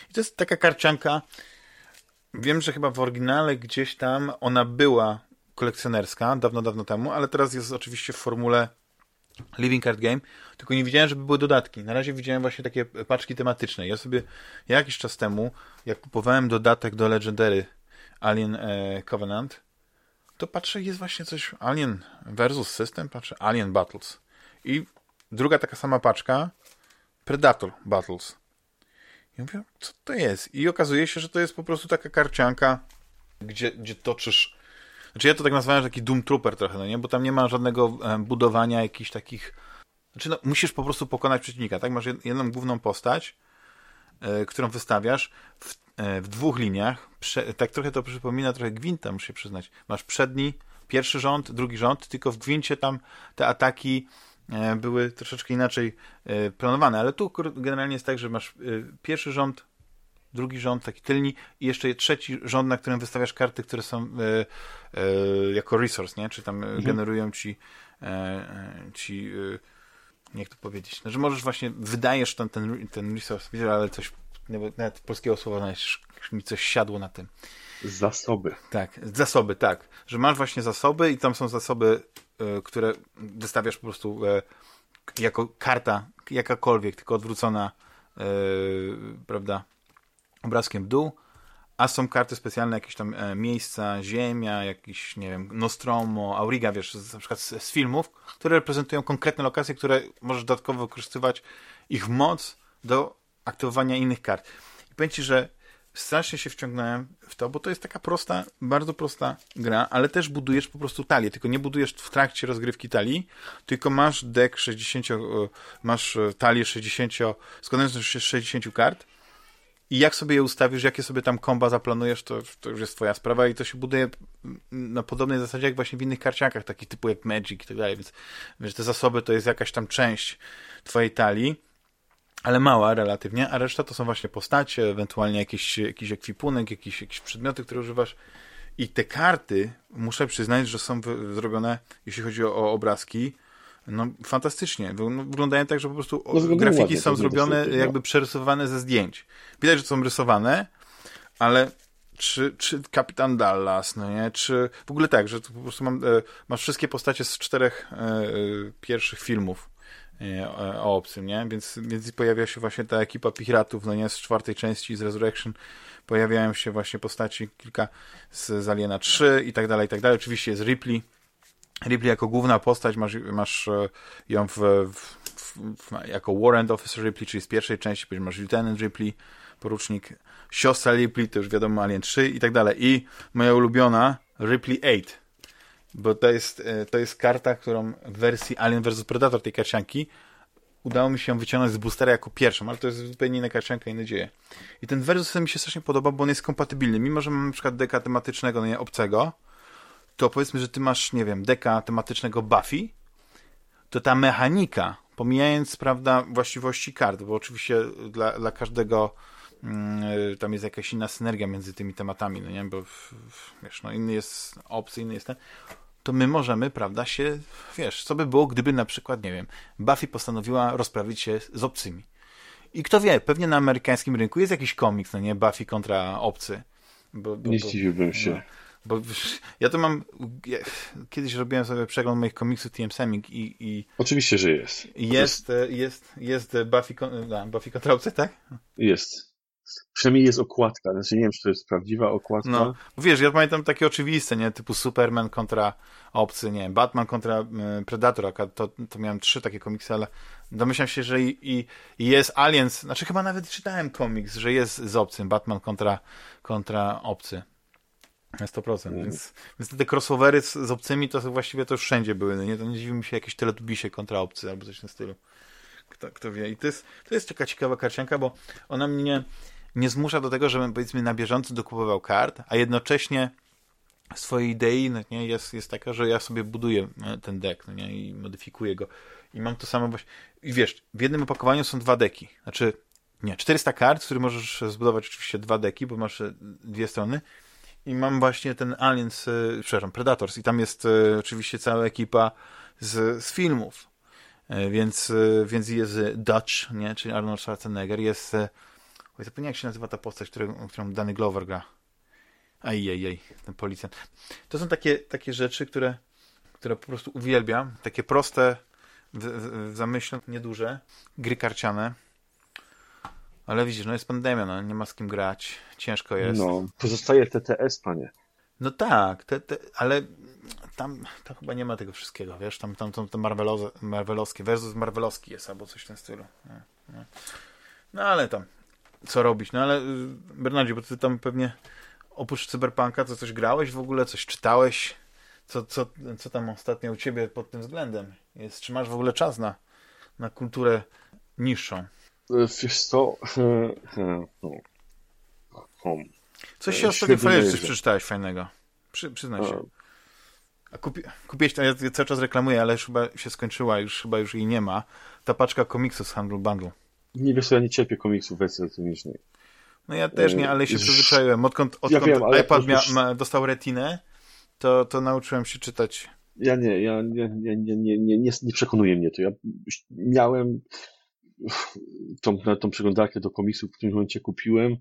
I to jest taka karcianka. Wiem, że chyba w oryginale gdzieś tam ona była kolekcjonerska, dawno, dawno temu, ale teraz jest oczywiście w formule Living Card Game, tylko nie widziałem, żeby były dodatki. Na razie widziałem właśnie takie paczki tematyczne. Ja sobie jakiś czas temu, jak kupowałem dodatek do Legendary Alien e, Covenant, to patrzę, jest właśnie coś Alien versus System, patrzę, Alien Battles. I druga taka sama paczka, Predator Battles. I mówię, co to jest? I okazuje się, że to jest po prostu taka karcianka, gdzie, gdzie toczysz. Znaczy ja to tak nazwałem, że taki Doom Trooper trochę, no nie? Bo tam nie ma żadnego e, budowania jakichś takich. Znaczy, no, musisz po prostu pokonać przeciwnika, tak? Masz jed- jedną główną postać, e, którą wystawiasz w, e, w dwóch liniach. Prze, tak trochę to przypomina trochę Gwinta, muszę się przyznać. Masz przedni, pierwszy rząd, drugi rząd, tylko w Gwincie tam te ataki były troszeczkę inaczej e, planowane, ale tu generalnie jest tak, że masz e, pierwszy rząd, drugi rząd, taki tylni i jeszcze trzeci rząd, na którym wystawiasz karty, które są e, e, jako resource, nie? Czy tam e, generują ci e, e, ci e, jak to powiedzieć, no, że możesz właśnie, wydajesz ten, ten, ten resource, ale coś, nawet, polskiego słowa mi coś siadło na tym. Zasoby. Tak, zasoby, tak. Że masz właśnie zasoby i tam są zasoby, e, które wystawiasz po prostu e, jako karta, jakakolwiek, tylko odwrócona, e, prawda, obrazkiem w dół, a są karty specjalne, jakieś tam e, miejsca, ziemia, jakiś, nie wiem, Nostromo, Auriga, wiesz, na przykład z, z filmów, które reprezentują konkretne lokacje, które możesz dodatkowo wykorzystywać ich moc do aktywowania innych kart. I powiem Ci, że strasznie się wciągnąłem w to, bo to jest taka prosta, bardzo prosta gra, ale też budujesz po prostu talię, tylko nie budujesz w trakcie rozgrywki talii, tylko masz deck 60, e, masz e, talię 60, składającą się z 60 kart. I jak sobie je ustawisz, jakie sobie tam komba zaplanujesz, to, to już jest twoja sprawa i to się buduje na podobnej zasadzie jak właśnie w innych karciankach, takich typu jak Magic i tak dalej, więc wiesz, te zasoby to jest jakaś tam część twojej talii, ale mała relatywnie, a reszta to są właśnie postacie, ewentualnie jakiś, jakiś ekwipunek, jakieś, jakieś przedmioty, które używasz I te karty, muszę przyznać, że są zrobione, jeśli chodzi o obrazki, no fantastycznie. No, wyglądają tak, że po prostu no, grafiki ładnie, są zrobione, no. jakby przerysowane ze zdjęć. Widać, że są rysowane, ale czy, czy Kapitan Dallas, no nie, czy w ogóle tak, że po prostu mam, e, masz wszystkie postacie z czterech e, e pierwszych filmów o obcym, nie, więc, więc pojawia się właśnie ta ekipa piratów, no nie, z czwartej części, z Resurrection, pojawiają się właśnie postaci, kilka z, z Aliena 3 i tak dalej, i tak dalej, oczywiście jest Ripley, Ripley jako główna postać, masz, masz e, ją w, w, w, jako Warrant Officer Ripley, czyli z pierwszej części, później masz Lieutenant Ripley, porucznik, siostra Ripley, to już wiadomo Alien 3 i tak dalej. I moja ulubiona Ripley 8, bo to jest, e, to jest karta, którą w wersji Alien vs Predator tej karcianki udało mi się wyciągnąć z boostera jako pierwszą, ale to jest zupełnie inna karcianka, inne dzieje. I ten versus mi się strasznie podoba, bo on jest kompatybilny. Mimo, że mam na przykład deka tematycznego, no nie obcego, to powiedzmy, że ty masz, nie wiem, deka tematycznego Buffy, to ta mechanika, pomijając, prawda, właściwości kart, bo oczywiście dla, dla każdego mm, tam jest jakaś inna synergia między tymi tematami, no nie, bo wiesz, no inny jest obcy, inny jest ten, to my możemy, prawda, się, wiesz, co by było, gdyby na przykład, nie wiem, Buffy postanowiła rozprawić się z obcymi. I kto wie, pewnie na amerykańskim rynku jest jakiś komiks, no nie, Buffy kontra obcy. Bo, bo, nie zdziwiłbym się. No. Bo ja to mam. Ja, kiedyś robiłem sobie przegląd moich komiksów TM Semik i, i. Oczywiście, że jest. Jest, jest, jest Buffy, no, Buffy kontra tak? Jest. Przynajmniej jest okładka. Znaczy nie wiem, czy to jest prawdziwa okładka. No, wiesz, ja pamiętam takie oczywiste, nie? Typu Superman kontra obcy, nie Batman kontra y, Predator. To, to miałem trzy takie komiksy, ale domyślam się, że i, i, i jest Aliens. Znaczy chyba nawet czytałem komiks, że jest z obcym. Batman kontra, kontra obcy. Na 100%. Mm. Więc, więc te crossovery z, z, obcymi to właściwie to już wszędzie były. No nie, to nie dziwi mi się jakieś teletubisie kontra obcy albo coś w tym stylu. Kto, kto wie. I to jest, to jest taka ciekawa karcianka, bo ona mnie nie zmusza do tego, żebym powiedzmy na bieżąco dokupował kart, a jednocześnie swojej idei no nie, jest, jest taka, że ja sobie buduję e, ten deck no nie, i modyfikuję go. I mam to samo właśnie. I wiesz, w jednym opakowaniu są dwa deki. Znaczy, nie, 400 kart, z których możesz zbudować oczywiście dwa deki, bo masz e, dwie strony i mam właśnie ten Aliens, y, przepraszam, Predators i tam jest y, oczywiście cała ekipa z, z filmów. Więc, więc jest Dutch, nie? czyli Arnold Schwarzenegger, jest oj, zapomniałem jak się nazywa ta postać, którą, którą Danny Glover gra. Ajajaj, ten policjant. To są takie, takie rzeczy, które, które po prostu uwielbiam. Takie proste w, w, zamyśle, nieduże, gry karciane ale widzisz, no jest pandemia, no nie ma z kim grać, ciężko jest. No, pozostaje TTS, panie. No tak, te, te, ale tam, tam chyba nie ma tego wszystkiego, wiesz, tam, tam, tam to marvelowskie versus marvelowski jest, albo coś w tym stylu. No, no. no ale tam, co robić? No ale y, Bernardzie, bo ty tam pewnie oprócz Cyberpunka to coś grałeś w ogóle, coś czytałeś? Co, co, co tam ostatnio u ciebie pod tym względem jest? Czy masz w ogóle czas na, na kulturę niższą? Wiesz co? <laughs> Coś się ostatnio fajnie coś przeczytałeś fajnego. Przy, przyznaj się. A kupi, kupiłeś, to ja cały czas reklamuję, ale już chyba się skończyła, już chyba już jej nie ma. Ta paczka komiksów z Handlu Bundle. Nie wiesz, ja nie cierpię komiksów w wersji elektronicznej. No ja też nie, ale się przyzwyczaiłem. Odkąd, odkąd ja wiem, iPad mia, ma, dostał retinę, to, to nauczyłem się czytać. Ja nie, ja nie, nie, nie, nie, nie, nie przekonuje mnie to. Ja miałem tą, tą przeglądarkę do komiksów w którymś momencie kupiłem,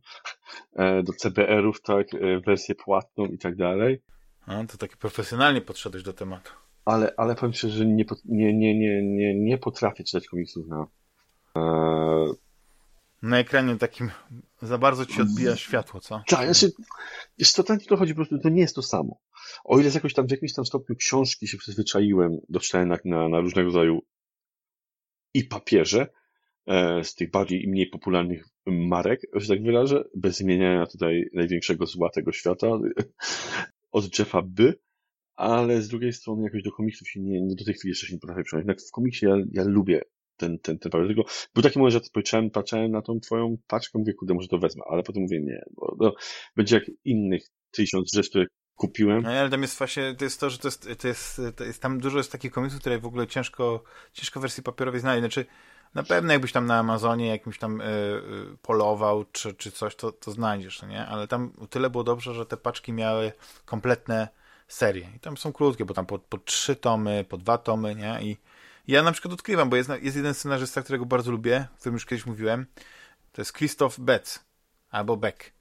e, do CBR-ów, tak, e, wersję płatną i tak dalej. A, to taki profesjonalnie podszedłeś do tematu. Ale, ale powiem szczerze, że nie, nie, nie, nie, nie, potrafię czytać komiksów na e... na ekranie takim za bardzo ci odbija światło, co? Tak, znaczy, wiesz, to tak to chodzi po prostu, to nie jest to samo. O ile z jakoś tam, w jakimś tam stopniu książki się przyzwyczaiłem do czytania na, na różnego rodzaju i papierze, E, z tych bardziej i mniej popularnych marek, że tak wyrażę, bez zmieniania tutaj największego zła tego świata, <laughs> od Jeffa By, ale z drugiej strony jakoś do komiksów się nie, do tej chwili jeszcze się nie potrafię przekonać. Jednak w komiksie ja, ja lubię ten, ten, ten papier. Tylko był taki moment, że patrzyłem, patrzyłem na tą twoją paczkę, mówię, kurde, może to wezmę, ale potem mówię, nie, bo to będzie jak innych tysiąc rzeczy, które kupiłem. No, ale tam jest właśnie, to jest to, że to jest, to jest, to jest tam dużo jest takich komiksów, które w ogóle ciężko, ciężko wersji papierowej znaleźć. Znaczy, na pewno jakbyś tam na Amazonie jakimś tam y, y, polował czy, czy coś, to, to znajdziesz, no nie? Ale tam tyle było dobrze, że te paczki miały kompletne serie. I tam są krótkie, bo tam po, po trzy tomy, po dwa tomy, nie? I ja na przykład odkrywam, bo jest, jest jeden scenarzysta, którego bardzo lubię, o którym już kiedyś mówiłem. To jest Christoph Betz, albo Beck.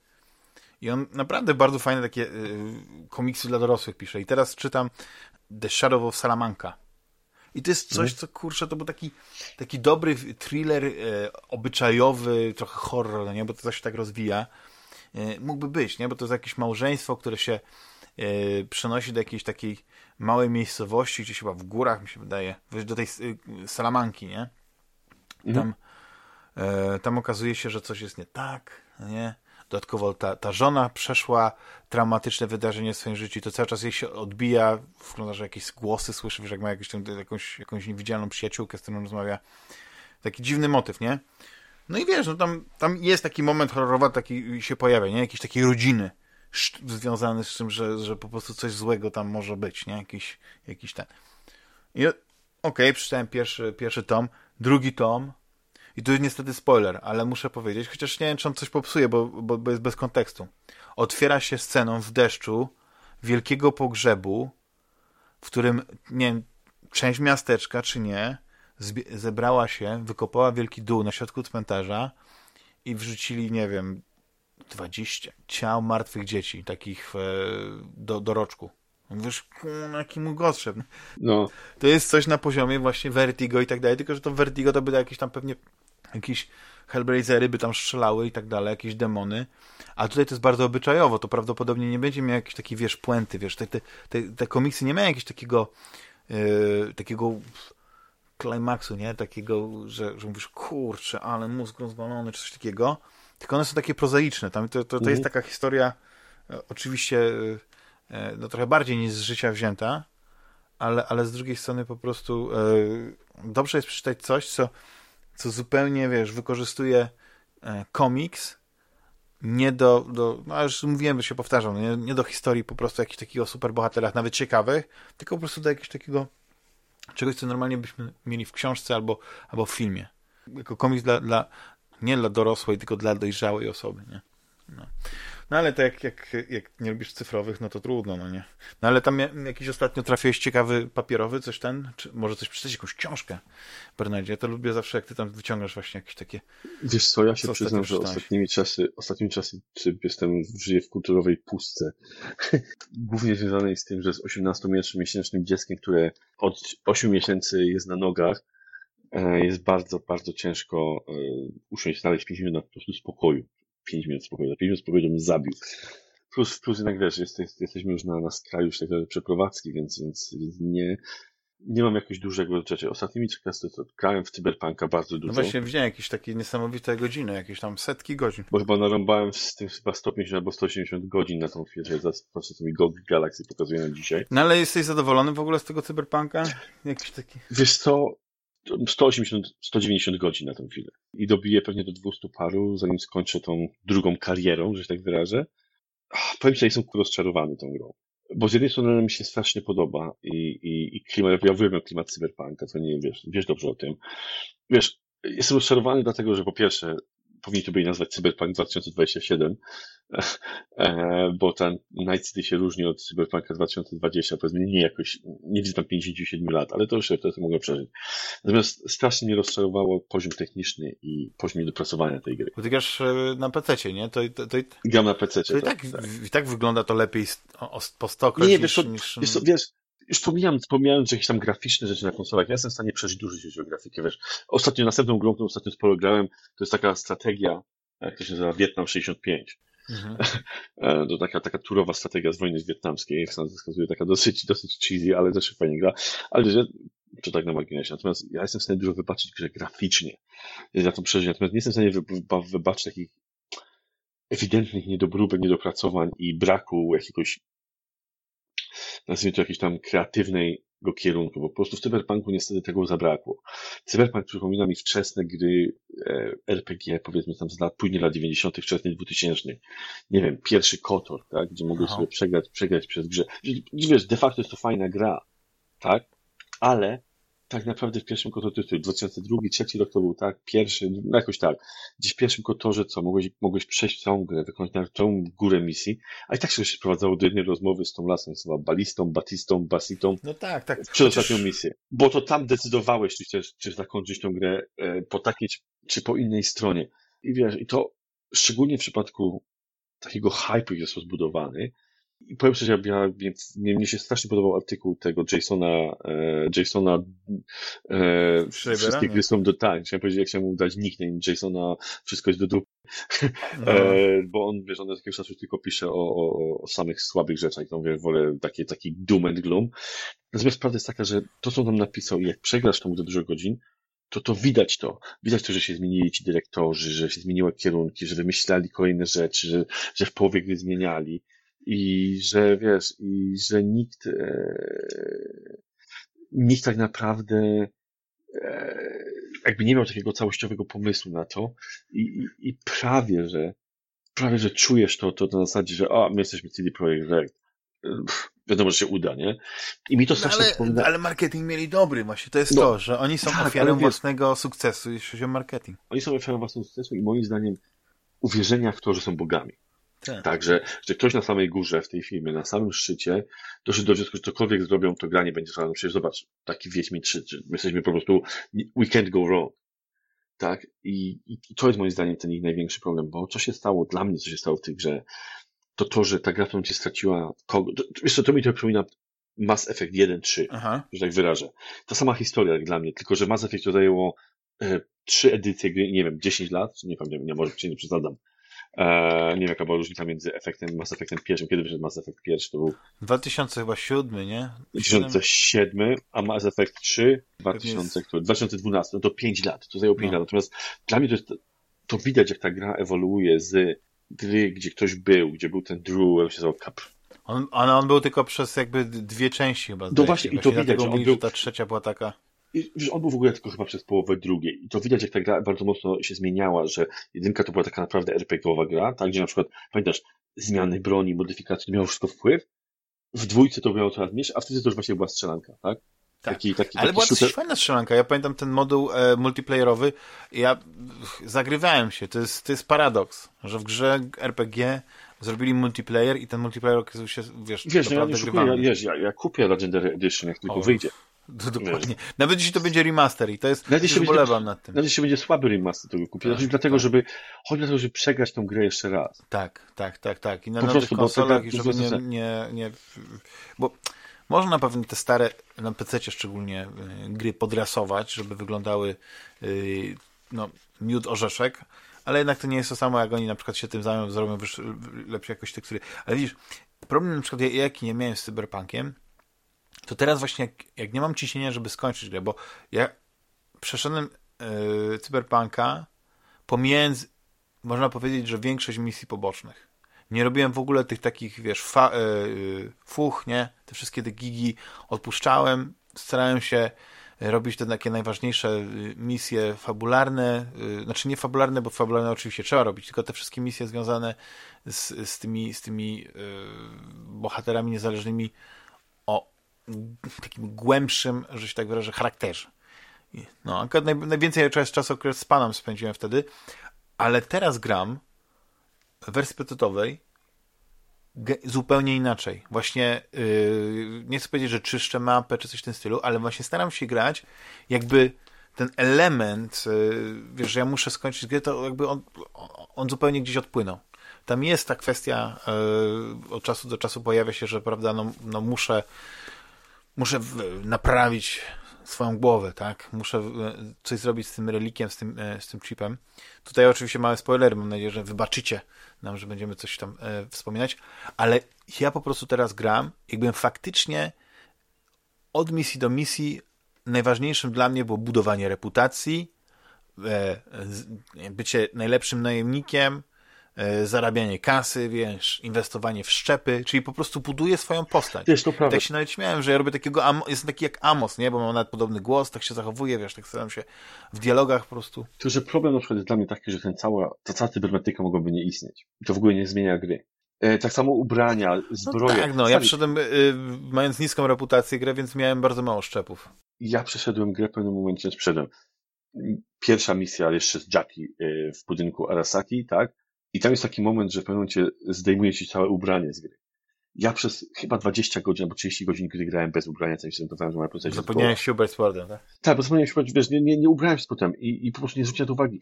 I on naprawdę bardzo fajne takie y, komiksy dla dorosłych pisze. I teraz czytam The Shadow of Salamanca. I to jest coś, mhm. co kurczę, to był taki, taki dobry thriller e, obyczajowy, trochę horror, no nie? bo to się tak rozwija. E, mógłby być, nie? bo to jest jakieś małżeństwo, które się e, przenosi do jakiejś takiej małej miejscowości, gdzieś chyba w górach, mi się wydaje, do tej e, Salamanki, nie? Mhm. Tam, e, tam okazuje się, że coś jest nie tak, nie? Dodatkowo ta, ta żona przeszła traumatyczne wydarzenie w swoim życiu to cały czas jej się odbija, wygląda, że jakieś głosy słyszy, wiesz, jak ma jakąś, jakąś, jakąś niewidzialną przyjaciółkę, z którą rozmawia. Taki dziwny motyw, nie? No i wiesz, no tam, tam jest taki moment horrorowy, taki się pojawia, nie? Jakiejś takiej rodziny związany z tym, że, że po prostu coś złego tam może być, nie? Jakiś, jakiś ten. I okej, okay, przeczytałem pierwszy, pierwszy tom, drugi tom, i tu jest niestety spoiler, ale muszę powiedzieć, chociaż nie wiem, czy on coś popsuje, bo, bo, bo jest bez kontekstu. Otwiera się sceną w deszczu wielkiego pogrzebu, w którym, nie wiem, część miasteczka, czy nie, zebrała się, wykopała wielki dół na środku cmentarza i wrzucili, nie wiem, 20 ciał martwych dzieci, takich e, do, do roczku. Wiesz, jaki mu gostrze. No. To jest coś na poziomie właśnie Vertigo i tak dalej, tylko że to Vertigo to by jakieś tam pewnie jakieś Hellblazer'y by tam strzelały i tak dalej, jakieś demony. A tutaj to jest bardzo obyczajowo, to prawdopodobnie nie będzie miał jakiejś takiej, wiesz, puenty, wiesz, te, te, te, te komiksy nie mają jakiegoś takiego yy, takiego klimaksu, nie? Takiego, że, że mówisz, kurczę, ale mózg rozwalony, czy coś takiego. Tylko one są takie prozaiczne. Tam to, to, to mhm. jest taka historia e, oczywiście e, no, trochę bardziej niż z życia wzięta, ale, ale z drugiej strony po prostu e, dobrze jest przeczytać coś, co co zupełnie, wiesz, wykorzystuje e, komiks nie do, do no już mówiłem, że się powtarzam, nie, nie, do historii po prostu jakichś takich superbohaterach, nawet ciekawych, tylko po prostu do jakiegoś takiego czegoś, co normalnie byśmy mieli w książce albo, albo w filmie. Jako komiks dla, dla nie dla dorosłej, tylko dla dojrzałej osoby, nie? No. No ale to jak, jak, jak nie lubisz cyfrowych, no to trudno, no nie. No ale tam jakiś ostatnio trafiłeś ciekawy papierowy, coś ten? Czy może coś przeczytać, jakąś książkę, Bernardzie? Ja to lubię zawsze, jak ty tam wyciągasz właśnie jakieś takie... Wiesz co, ja się co przyznam, że ostatnimi czasy, ostatnimi czasy czy jestem, żyję w kulturowej pustce. <laughs> Głównie związanej z tym, że z 18-miesięcznym dzieckiem, które od 8 miesięcy jest na nogach, jest bardzo, bardzo ciężko e, usiąść, znaleźć 5 minut po prostu spokoju. 5 minut spokoju. Za 5 minut spokoju to bym zabił. Plus, plus jednak wiesz, jest, jest, jesteśmy już na, na skraju już takiej przeprowadzki, więc, więc, więc nie, nie mam jakiegoś dużego rzeczy. Ostatnimi czasy to grałem w Cyberpunka bardzo dużo. No właśnie widziałem jakieś takie niesamowite godziny, jakieś tam setki godzin. Bo chyba narąbałem z tym chyba 150 albo 180 godzin na tą chwilę. Patrzę, co mi GOG Galaxy pokazuje na dzisiaj. No ale jesteś zadowolony w ogóle z tego Cyberpunka? Jakiś taki... Wiesz co, 180, 190 godzin na tę chwilę. I dobiję pewnie do 200 paru, zanim skończę tą drugą karierą, że się tak wyrażę. Powiem Ci, że jestem rozczarowany tą grą. Bo z jednej strony mi się strasznie podoba i, i, i klimat, ja uwielbiam klimat cyberpunka, to nie wiesz, wiesz dobrze o tym. Wiesz, jestem rozczarowany dlatego, że po pierwsze powinni to byli nazwać Cyberpunk 2027, <laughs> e, bo ten Night City się różni od Cyberpunka 2020, powiedzmy nie jakoś, nie widzę tam 57 lat, ale to już to, to mogę przeżyć. Natomiast strasznie mnie rozczarowało poziom techniczny i poziom dopracowania tej gry. Bo ty grasz e, na PC, nie? To, to, to, Gram na PC. To i tak, tak, i tak wygląda to lepiej po 100 nie, nie, wiesz, niż... Wiesz, wiesz, już pomijam, pomijając jakieś tam graficzne rzeczy na konsolach, ja jestem w stanie przeżyć dużo o grafikę, wiesz. Ostatnio, następną grą, którą ostatnio sporo grałem, to jest taka strategia, jak to się nazywa, Wietnam 65. Mhm. <laughs> E, to taka, taka turowa strategia z wojny wietnamskiej, jak sam wskazuje, taka dosyć, dosyć cheesy, ale też fajnie gra. Ale że, to tak na marginesie. Natomiast ja jestem w stanie dużo wybaczyć grze graficznie. Ja to przeżyć. Natomiast nie jestem w stanie wybaczyć takich ewidentnych niedobróbek, niedopracowań i braku jakiegoś nazwijmy to jakiejś tam kreatywnego kierunku, bo po prostu w Cyberpunku niestety tego zabrakło. Cyberpunk przypomina mi wczesne gry e, RPG, powiedzmy tam z lat, później lat 90., wczesnych 2000. Nie wiem, pierwszy Kotor, tak, gdzie mogłeś sobie przegrać, przegrać przez grze. Wiesz, de facto jest to fajna gra, tak, ale tak naprawdę w pierwszym kotorze, 2002, 2003 rok to był tak, pierwszy, no jakoś tak, gdzieś w pierwszym kotorze, co, mogłeś, mogłeś przejść całą grę, wykonać na całą górę misji, a i tak się sprowadzało do jednej rozmowy z tą lasem, z balistą, batistą, basitą, No tak, tak. przed Chociaż- ostatnią misję. Bo to tam decydowałeś, czy chcesz, czy zakończyć tą grę e, po takiej, czy- czy po innej stronie. I wiesz, i to szczególnie w przypadku takiego hype'u, który został zbudowany. I powiem szczerze, ja, więc mnie, mnie się strasznie podobał artykuł tego Jasona, e, Jasona, e, wszystkie gry są do, tak, chciałem powiedzieć, jak chciałem mu dać nickname Jasona, wszystko jest do dupy, No. e, bo on, wiesz, on od jakiegoś czasu tylko pisze o, o, o samych słabych rzeczach, to mówię, wolę takie, taki doom and gloom. Natomiast prawda jest taka, że to, co on nam napisał, i jak przegrasz tą do dużo godzin, to to widać to. Widać to, że się zmienili ci dyrektorzy, że się zmieniły kierunki, że wymyślali kolejne rzeczy, że, że w połowie gry zmieniali i że wiesz, i że nikt, e, nikt tak naprawdę e, jakby nie miał takiego całościowego pomysłu na to i, i, i prawie, że prawie, że czujesz to, to na zasadzie, że a, my jesteśmy CD Projekt Red. Pff, Wiadomo, że się uda, nie? I mi to No, strasznie ale, przypomina... ale marketing mieli dobry właśnie, to jest No. to, że oni są Tak, ofiarą własnego sukcesu, jeśli chodzi o marketing. Oni są ofiarą własnego sukcesu i moim zdaniem uwierzenia w to, że są bogami. Tak. Tak, że, ktoś na samej górze w tej firmie, na samym szczycie, doszedł do wniosku, że cokolwiek zrobią, to gra nie będzie trwała. No przecież zobacz, taki Wiedźmin 3, czy my jesteśmy po prostu, we can't go wrong. Tak? I, I to jest moim zdaniem ten ich największy problem, bo co się stało, dla mnie co się stało w tej grze, to to, że ta gra, którą cię straciła, kogo, to, wiesz co, to mi to przypomina Mass Effect 1-3 Aha. że tak wyrażę. Ta sama historia jak dla mnie, tylko że Mass Effect to zajęło e, trzy edycje gry, nie wiem, 10 lat, czy nie pamiętam, nie, może się nie przesadzam. E, nie wiem, jaka była różnica między efektem, Mass Effectem pierwszym, kiedy wyszedł Mass Effect pierwszy, to był 2007, nie? 2007, a Mass Effect 3 2000, który, 2012, no to 5 lat, to zajęło 5 No. lat. Natomiast dla mnie to jest, to widać jak ta gra ewoluuje z gry, gdzie ktoś był, gdzie był ten Drew, jak się nazywał, Cap, On, on, on był tylko przez jakby dwie części chyba. No właśnie, się. i to widać, że on mówili, był- ta trzecia była taka... I, wiesz, on był w ogóle tylko chyba przez połowę drugiej. I to widać, jak ta gra bardzo mocno się zmieniała, że jedynka to była taka naprawdę RPG-owa gra, tak, gdzie na przykład, pamiętasz, zmiany broni, modyfikacji, to miało wszystko wpływ. W dwójce to miało coraz mniejsze, a w trójce to już właśnie była strzelanka, tak? Tak. Taki, taki, Ale taki była shooter. fajna strzelanka. Ja pamiętam ten moduł e, multiplayerowy. Ja zagrywałem się. To jest, to jest paradoks, że w grze RPG zrobili multiplayer i ten multiplayer okazał się, wiesz, Wiesz, no ja naprawdę nie szukuję, ja, wiesz, ja, ja kupię Legendary Edition, jak tylko O. wyjdzie. Dokładnie. Nawet jeśli to będzie remaster i to jest, Nawet jeśli będzie- nad tym. Nawet jeśli będzie słaby remaster, to go kupię. Tak, Znaczy, dlatego, tak. żeby, chodzi o to, żeby przegrać tą grę jeszcze raz. Tak, tak, tak, tak. I na Po nowych prostu, konsolach, to- i żeby nie, nie, nie... Bo można pewnie te stare, na PC szczególnie, y, gry podrasować, żeby wyglądały y, no, miód orzeszek, ale jednak to nie jest to samo, jak oni na przykład się tym zajmą, zrobią wyż, lepsze jakoś tekstury. Ale widzisz, problem na przykład, ja- jaki nie miałem z Cyberpunkiem, to teraz właśnie jak, jak nie mam ciśnienia, żeby skończyć grę, bo ja przeszedłem y, Cyberpunka pomiędzy, można powiedzieć, że większość misji pobocznych. Nie robiłem w ogóle tych takich, wiesz, fa, y, y, fuch, nie? Te wszystkie te gigi odpuszczałem. Starałem się robić te takie najważniejsze y, misje fabularne, znaczy nie fabularne, bo fabularne oczywiście trzeba robić, tylko te wszystkie misje związane z, z tymi, z tymi bohaterami niezależnymi takim głębszym, że się tak wyrażę, charakterze. No, najwięcej czas- czasu akurat z panem spędziłem wtedy, ale teraz gram w wersji prototowej ge- zupełnie inaczej. Właśnie yy, nie chcę powiedzieć, że czyszczę mapę czy coś w tym stylu, ale właśnie staram się grać jakby ten element, yy, wiesz, że ja muszę skończyć grę, to jakby on, on zupełnie gdzieś odpłynął. Tam jest ta kwestia, yy, od czasu do czasu pojawia się, że prawda, no, no muszę muszę naprawić swoją głowę, tak? Muszę e, coś zrobić z tym relikiem, z tym, e, z tym chipem. Tutaj oczywiście małe spoilery, mam nadzieję, że wybaczycie nam, że będziemy coś tam e, wspominać, ale ja po prostu teraz gram, jakbym faktycznie od misji do misji najważniejszym dla mnie było budowanie reputacji, e, bycie najlepszym najemnikiem, zarabianie kasy, wiesz, inwestowanie w szczepy, czyli po prostu buduję swoją postać. Wiesz, to prawda. Tak się nawet śmiałem, że ja robię takiego, Am- jestem taki jak Amos, nie? Bo mam nawet podobny głos, tak się zachowuję, wiesz, tak staram się w dialogach po prostu. Tylko, że problem na przykład jest dla mnie taki, że ten cała, ta cała cybernetyka mogłaby nie istnieć. I to w ogóle nie zmienia gry. E, tak samo ubrania, No zbroje. tak, no, ja przyszedłem y, mając niską reputację grę, więc miałem bardzo mało szczepów. ja przeszedłem grę w pewnym momencie, przeszedłem. Pierwsza misja jeszcze z Jackie y, w budynku Arasaki, tak? I tam jest taki moment, że w pewnym momencie zdejmuje ci całe ubranie z gry. Ja przez chyba 20 godzin albo 30 godzin, gdy grałem bez ubrania, co się zorientowałem, że moja postać Zapomniałeś się ubrać sportem, tak? Tak, bo zapomniałem się ubrać, wiesz, nie, nie, nie ubrałem się potem i, i po prostu nie zwróciłem uwagi.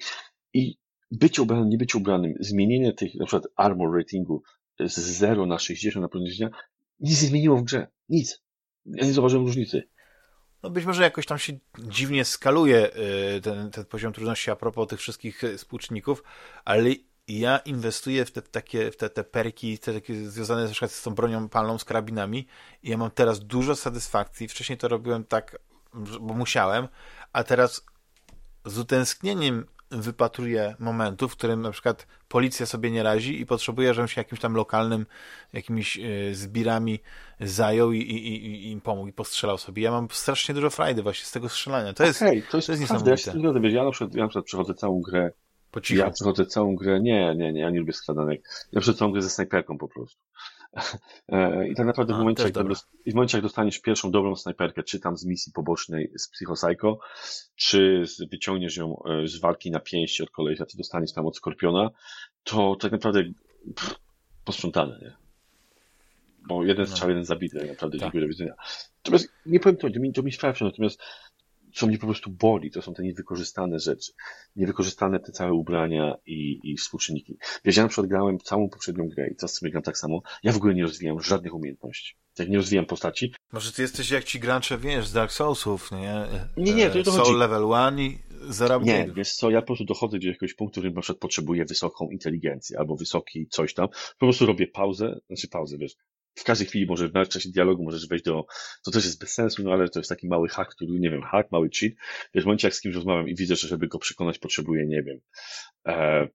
I bycie ubranym, nie bycie ubranym, zmienienie tych, na przykład armor ratingu z 0 na 60 na poziomie nic nie zmieniło w grze. Nic. Ja nie zauważyłem różnicy. No być może jakoś tam się dziwnie skaluje y, ten, ten poziom trudności a propos tych wszystkich y, współczynników, ale ja inwestuję w te takie, w te, te perki, te takie związane na przykład z tą bronią palną, z karabinami i ja mam teraz dużo satysfakcji. Wcześniej to robiłem tak, bo musiałem, a teraz z utęsknieniem wypatruję momentów, w którym na przykład policja sobie nie razi i potrzebuje, żebym się jakimś tam lokalnym, jakimiś y, zbirami zajął i, i, i, im pomógł i postrzelał sobie. Ja mam strasznie dużo frajdy właśnie z tego strzelania. To jest, okay, to jest, to jest niesamowite. Ja, się ja, na przykład, ja na przykład przechodzę całą grę po cichu. Ja przechodzę całą grę, nie, nie, nie, ja nie lubię skradanek. Ja przechodzę całą grę ze snajperką po prostu. <laughs> E, I tak naprawdę w, momencie, jak w momencie, jak dostaniesz pierwszą dobrą snajperkę, czy tam z misji pobocznej z Psychopsycho, czy wyciągniesz ją e, z walki na pięści od kolesia, czy dostaniesz tam od Skorpiona, to tak naprawdę pff, posprzątane, nie? Bo jeden strzał, no. jeden zabity, tak naprawdę, tak. do widzenia. Natomiast nie powiem to, to mi, to mi sprawia, natomiast co mnie po prostu boli, to są te niewykorzystane rzeczy. Niewykorzystane te całe ubrania i, i współczynniki. Wiesz, ja na przykład grałem całą poprzednią grę i teraz sobie gram tak samo. Ja w ogóle nie rozwijam żadnych umiejętności. Jak nie rozwijam postaci. Może ty jesteś jak ci grancze, wiesz, z Dark Soulsów, nie? Nie, nie, to, to Soul level 1 i zero Nie, wiesz co, ja po prostu dochodzę do jakiegoś punktu, w którym na przykład potrzebuję wysoką inteligencję albo wysoki coś tam. Po prostu robię pauzę, znaczy pauzę, wiesz, w każdej chwili możesz, w czasie dialogu możesz wejść do, to też jest bez sensu, no ale to jest taki mały hack, który, nie wiem, hack, mały cheat. Wiesz, w momencie jak z kimś rozmawiam i widzę, że żeby go przekonać potrzebuję, nie wiem, e,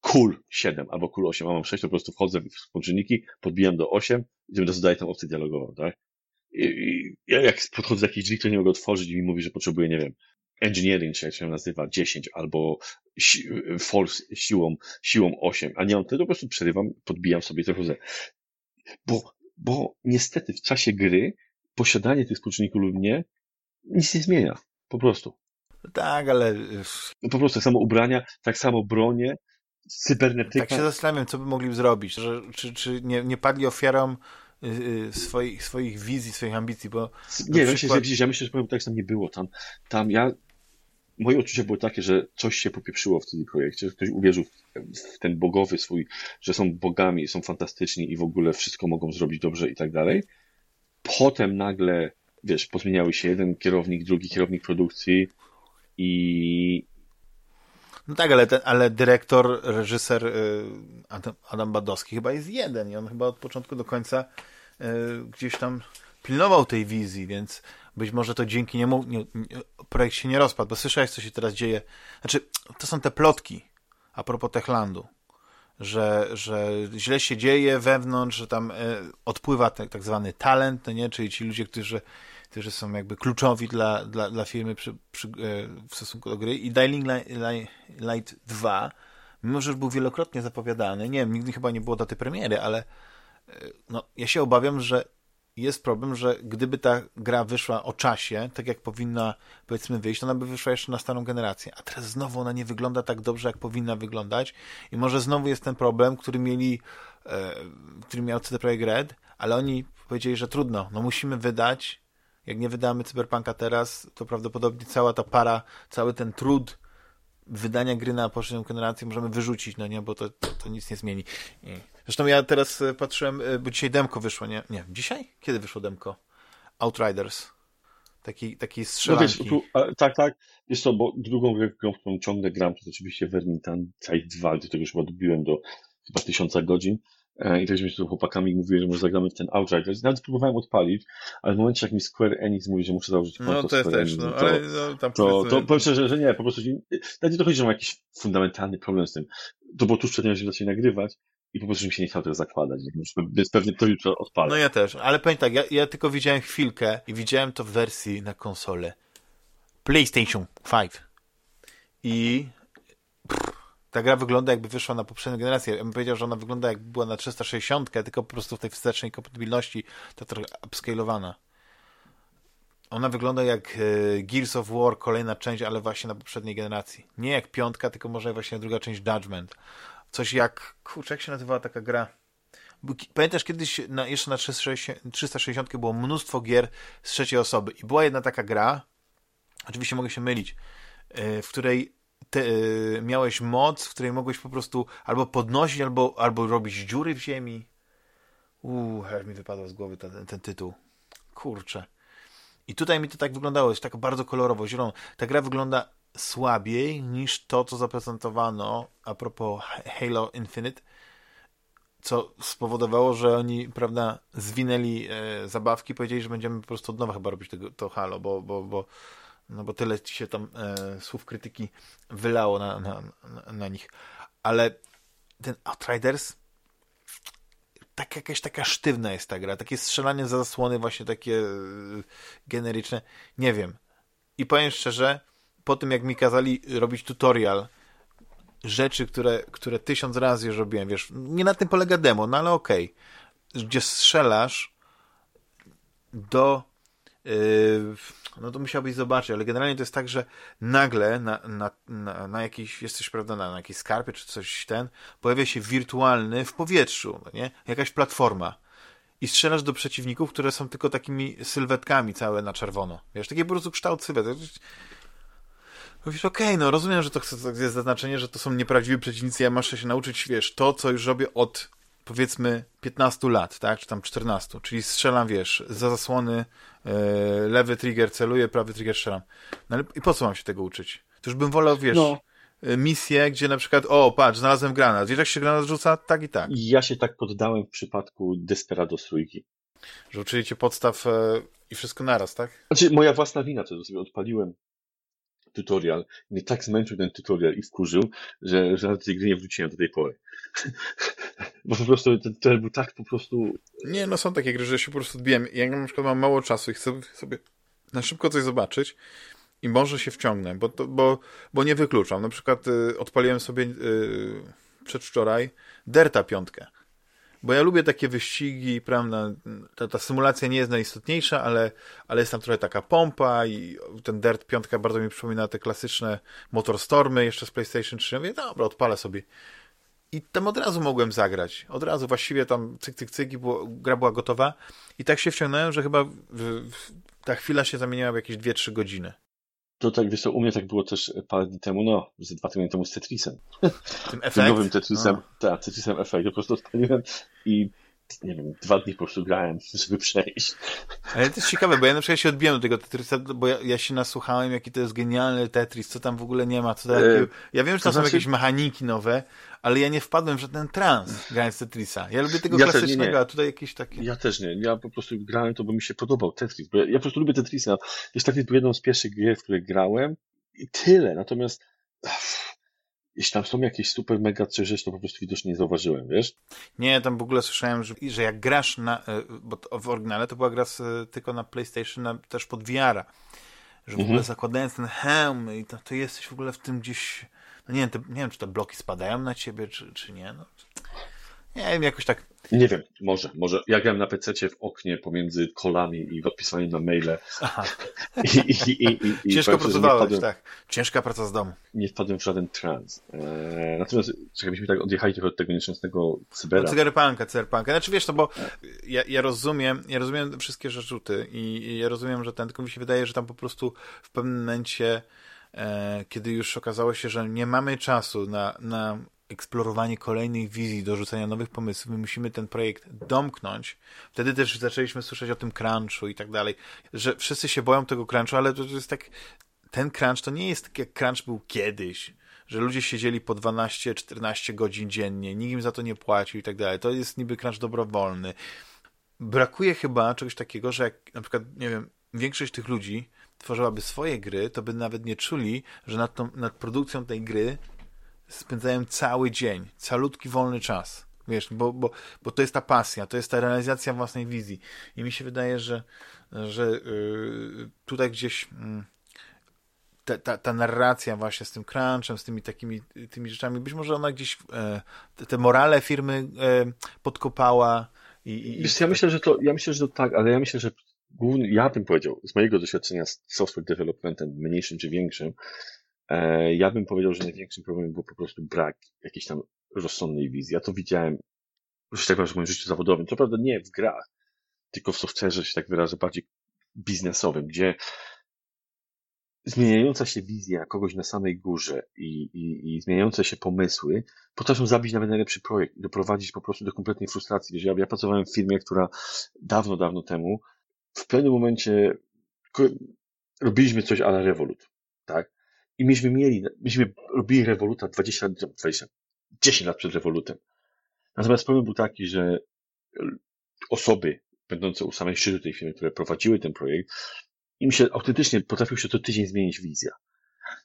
cool 7 albo cool 8, a mam 6, to po prostu wchodzę w współczynniki, podbijam do 8 i zadaję tam opcję dialogową, tak? I, I, ja jak podchodzę do jakiejś drzwi, to nie mogę otworzyć i mi mówi, że potrzebuję, nie wiem, engineering, czy jak się nazywa, 10 albo si force siłą, siłą 8, a nie tego, to po prostu przerywam, podbijam sobie, to chodzę. Bo bo niestety w czasie gry posiadanie tych współczynników lub nie nic nie zmienia. Po prostu. Tak, ale... No po prostu tak samo ubrania, tak samo bronie, cybernetyka. Tak się zastanawiam, co by mogli zrobić. Że, czy czy nie, nie padli ofiarą y, y, swoich, swoich wizji, swoich ambicji, bo... Nie, przykład... myślę, że, ja myślę, że powiem, tak tam nie było. Tam, tam ja moje odczucie było takie, że coś się popieprzyło w tym projekcie, że ktoś uwierzył w ten bogowy swój, że są bogami, są fantastyczni i w ogóle wszystko mogą zrobić dobrze i tak dalej. Potem nagle, wiesz, pozmieniały się jeden kierownik, drugi kierownik produkcji i... No tak, ale, ten, ale dyrektor, reżyser y, Adam, Adam Badowski chyba jest jeden i on chyba od początku do końca y, gdzieś tam pilnował tej wizji, więc być może to dzięki niemu nie, nie, projekt się nie rozpadł, bo słyszałeś, co się teraz dzieje. Znaczy, to są te plotki a propos Techlandu, że, że źle się dzieje wewnątrz, że tam e, odpływa te, tak zwany talent, no nie? czyli ci ludzie, którzy, którzy są jakby kluczowi dla, dla, dla firmy przy, przy, e, w stosunku do gry. I Dying Light 2, mimo że już był wielokrotnie zapowiadany, nie wiem, nigdy chyba nie było daty premiery, ale e, no, ja się obawiam, że jest problem, że gdyby ta gra wyszła o czasie, tak jak powinna powiedzmy wyjść, to ona by wyszła jeszcze na starą generację. A teraz znowu ona nie wygląda tak dobrze, jak powinna wyglądać i może znowu jest ten problem, który mieli, e, który miał CD Projekt Red, ale oni powiedzieli, że trudno, no musimy wydać, jak nie wydamy Cyberpunka teraz, to prawdopodobnie cała ta para, cały ten trud wydania gry na poprzednią generację możemy wyrzucić, no nie, bo to, to, to nic nie zmieni. I Zresztą ja teraz e, patrzyłem, e, bo dzisiaj demko wyszło, nie? Nie, dzisiaj? Kiedy wyszło demko? Outriders. Taki, taki strzelanki. No wiesz, tak, tak. Wiesz co, bo drugą grę, którą ciągle gram, to jest oczywiście Vermintide 2, do tego już chyba dobiłem do chyba tysiąca godzin. E, I też mi z chłopakami mówili, że może zagramy w ten Outriders. Nawet próbowałem odpalić, ale w momencie, jak mi Square Enix mówi, że muszę założyć konto no, to Square Enix, no, to, ale, no, tam to, to, powiem szczerze, że nie, po prostu nie dochodzi, że mam jakiś fundamentalny problem z tym. To było tuż przed tym, że zaczęli nagrywać i po prostu mi się nie chciał tego zakładać, więc pewnie to jutro odpalę. No ja też, ale powiem tak, ja, ja tylko widziałem chwilkę i widziałem to w wersji na konsolę PlayStation 5 i ta gra wygląda jakby wyszła na poprzednią generację. Ja bym powiedział, że ona wygląda jakby była na 360, tylko po prostu w tej wstecznej kompatybilności to trochę upscalowana. ona wygląda jak e, Gears of War, kolejna część, ale właśnie na poprzedniej generacji. Nie jak piątka, tylko może właśnie druga część Judgment. Coś jak, kurczę, jak się nazywała taka gra? Pamiętasz kiedyś na, jeszcze na 360 było mnóstwo gier z trzeciej osoby i była jedna taka gra, oczywiście mogę się mylić, e, w której te, e, miałeś moc, w której mogłeś po prostu albo podnosić, albo, albo robić dziury w ziemi. Uuu, aż mi wypadł z głowy ten, ten tytuł. Kurczę. I tutaj mi to tak wyglądało, jest tak bardzo kolorowo, zielono. Ta gra wygląda słabiej niż to, co zaprezentowano a propos Halo Infinite, co spowodowało, że oni, prawda, zwinęli e, zabawki, powiedzieli, że będziemy po prostu od nowa chyba robić tego, to Halo, bo, bo, bo, no bo tyle się tam e, słów krytyki wylało na, na, na, na nich. Ale ten Outriders tak jakaś taka sztywna jest ta gra, takie strzelanie za zasłony właśnie takie e, generyczne, nie wiem. I powiem szczerze, po tym jak mi kazali robić tutorial rzeczy, które, które tysiąc razy już robiłem, wiesz, nie na tym polega demo, no ale okej, okay. gdzie strzelasz do no to musiałbyś zobaczyć, ale generalnie to jest tak, że nagle na, na, na, na jakiejś, jesteś, prawda, na, na jakiejś skarpie czy coś ten, pojawia się wirtualny w powietrzu, no nie? Jakaś platforma. I strzelasz do przeciwników, które są tylko takimi sylwetkami całe na czerwono. Wiesz, taki po prostu kształt sylwet. Mówisz, okej, okay, no rozumiem, że to jest zaznaczenie, że to są nieprawdziwi przeciwnicy, ja muszę się nauczyć, wiesz, to, co już robię od powiedzmy 15 lat, tak, czy tam 14, czyli strzelam, wiesz, za zasłony, yy, lewy trigger celuję, prawy trigger strzelam. No ale i po co mam się tego uczyć? To już bym wolał, wiesz, no. E, misję, gdzie na przykład, o, patrz, znalazłem granat. Wiesz, jak się granat rzuca? Tak i tak. Ja się tak poddałem w przypadku Desperado trójki. Że uczyli cię podstaw e, i wszystko naraz, tak? Znaczy, moja własna wina, to sobie odpaliłem tutorial. Mnie tak zmęczył ten tutorial i wkurzył, że, że na tej gry nie wróciłem do tej pory. <laughs> Bo po prostu ten tutorial był tak po prostu... Nie, no są takie gry, że się po prostu odbiłem. Ja na przykład mam mało czasu i chcę sobie na szybko coś zobaczyć i może się wciągnę, bo, to, bo, bo nie wykluczam. Na przykład y, odpaliłem sobie y, przedwczoraj Derta piątkę bo ja lubię takie wyścigi, prawda, ta, ta symulacja nie jest najistotniejsza, ale, ale jest tam trochę taka pompa i ten Dirt 5 bardzo mi przypomina te klasyczne Motorstormy jeszcze z PlayStation 3. Ja mówię, dobra, odpalę sobie. I tam od razu mogłem zagrać. Od razu właściwie tam cyk, cyk, cyk i było, gra była gotowa. I tak się wciągnąłem, że chyba w, w, ta chwila się zamieniła w jakieś 2-3 godziny. To tak, wiesz co, u mnie tak było też parę dni temu, no, ze dwa tygodnie temu z Tetrisem. Tym, <laughs> Tym nowym Tetrisem, no. tak, Tetrisem Effect. Po prostu odpaliłem i nie wiem, dwa dni po prostu grałem, żeby przejść. Ale to jest ciekawe, bo ja na przykład się odbiłem do tego Tetrisa, bo ja, ja się nasłuchałem, jaki to jest genialny Tetris, co tam w ogóle nie ma, co tam, e, ja wiem, że tam znaczy... są jakieś mechaniki nowe, ale ja nie wpadłem w żaden trans grając Tetrisa. Ja lubię tego ja klasycznego, nie. a tutaj jakieś takie... Ja też nie. Ja po prostu grałem to, bo mi się podobał Tetris, bo ja, ja po prostu lubię Tetrisa. Jest taki jedną z pierwszych gier, w które grałem i tyle. Natomiast jeśli tam są jakieś super mega coś rzeczy, to po prostu widocznie nie zauważyłem, wiesz? Nie, tam w ogóle słyszałem, że, że jak grasz na, e, bo w oryginale to była gra z, tylko na PlayStation, na, też pod VR-a, że w mhm. ogóle zakładając ten hełm i to, to jesteś w ogóle w tym gdzieś, no nie wiem, te, nie wiem, czy te bloki spadają na ciebie, czy, czy nie, no. Nie wiem, jakoś tak nie wiem, może, może. Ja grałem na PC w oknie pomiędzy kolami i odpisami na maile. Aha. I, i, i, i, <laughs> Ciężko pracowałeś, wpadłem, tak. Ciężka praca z domu. Nie wpadłem w żaden trans. Eee, natomiast, czekaj, byśmy tak odjechali trochę od tego nieszczęsnego cybera. cyberpunka, cyberpunka. Znaczy wiesz, to bo ja, ja rozumiem, ja rozumiem wszystkie zarzuty i, i ja rozumiem, że ten, tylko mi się wydaje, że tam po prostu w pewnym momencie e, kiedy już okazało się, że nie mamy czasu na, na eksplorowanie kolejnych wizji, dorzucenia nowych pomysłów. My musimy ten projekt domknąć. Wtedy też zaczęliśmy słyszeć o tym crunchu i tak dalej, że wszyscy się boją tego crunchu, ale to jest tak, ten crunch to nie jest tak jak crunch był kiedyś, że ludzie siedzieli po 12-14 godzin dziennie, nikt im za to nie płacił i tak dalej. To jest niby crunch dobrowolny. Brakuje chyba czegoś takiego, że jak na przykład, nie wiem, większość tych ludzi tworzyłaby swoje gry, to by nawet nie czuli, że nad, tą, nad produkcją tej gry spędzałem cały dzień, calutki wolny czas. Wiesz, bo, bo, bo to jest ta pasja, to jest ta realizacja własnej wizji. I mi się wydaje, że, że yy, tutaj gdzieś yy, ta, ta, ta, narracja właśnie z tym crunchem, z tymi takimi tymi rzeczami, być może ona gdzieś yy, te morale firmy yy, podkopała. I, i, Wiesz, ja myślę, że to, ja myślę, że to tak, ale ja myślę, że główny, ja bym powiedział, z mojego doświadczenia z software developmentem, mniejszym czy większym, e, ja bym powiedział, że największym problemem był po prostu brak jakiejś tam rozsądnej wizji. Ja to widziałem, już tak powiem, w moim życiu zawodowym. Co prawda nie w grach, tylko w software'ze się tak wyrażę, bardziej biznesowym, gdzie zmieniająca się wizja kogoś na samej górze i, i, i zmieniające się pomysły potrafią zabić nawet najlepszy projekt i doprowadzić po prostu do kompletnej frustracji. Wiesz, ja, ja pracowałem w firmie, która dawno, dawno temu w pewnym momencie robiliśmy coś ala Revolut, tak? I myśmy mieli, myśmy robili Revoluta 20, 20, 10 lat przed Revolutem. Natomiast problem był taki, że osoby będące u samej szczytu tej firmy, które prowadziły ten projekt, im się autentycznie potrafił się co tydzień zmienić wizja.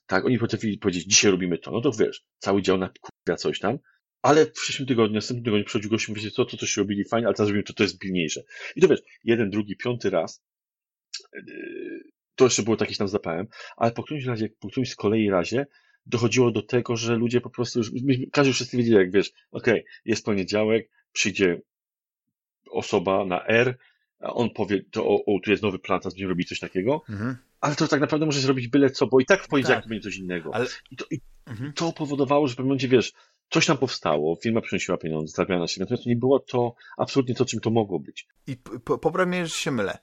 Tak, oni potrafili powiedzieć, dzisiaj robimy to, no to wiesz, cały dział na kurwa coś tam, ale w przyszłym tygodniu, następnym tygodniu przychodził gość i mówi, co, to coś robili fajnie, ale teraz zrobimy to, to jest pilniejsze. I to wiesz, jeden, drugi, piąty raz, yy, to jeszcze było jakieś tam zapałem, ale po którymś razie, po którymś z kolei razie dochodziło do tego, że ludzie po prostu już, każdy wszyscy wiedzieli, jak wiesz, okej, okay, jest poniedziałek, przyjdzie osoba na R, a on powie, to o, o tu jest nowy plan, teraz będziemy robić coś takiego, mhm. ale to tak naprawdę może zrobić byle co, bo i tak w poniedziałek tak. będzie coś innego. Ale... I, to, i mhm. to powodowało, że w pewnym momencie, wiesz, coś tam powstało, firma przynosiła pieniądze, zarabiała na siebie, natomiast to nie było to absolutnie to, czym to mogło być. I popraw mnie, że się mylę.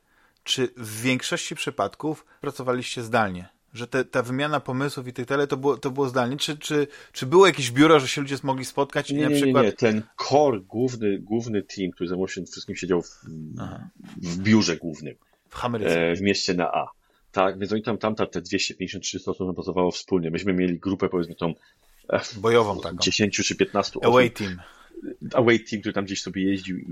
Czy w większości przypadków pracowaliście zdalnie? że te, ta wymiana pomysłów i tak dalej to było, to było zdalnie? Czy, czy, czy było jakieś biuro, że się ludzie mogli spotkać? Nie, na nie, przykład... nie. Ten core, główny, główny team, który zajmował się wszystkim, siedział w, w biurze głównym. W Ameryce. E, w mieście na A. Tak, więc oni tam, tam te 250-300 osób pracowało wspólnie. Myśmy mieli grupę, powiedzmy tą e, bojową taką. 10 czy 15 osób. Away team away team, który tam gdzieś sobie jeździł i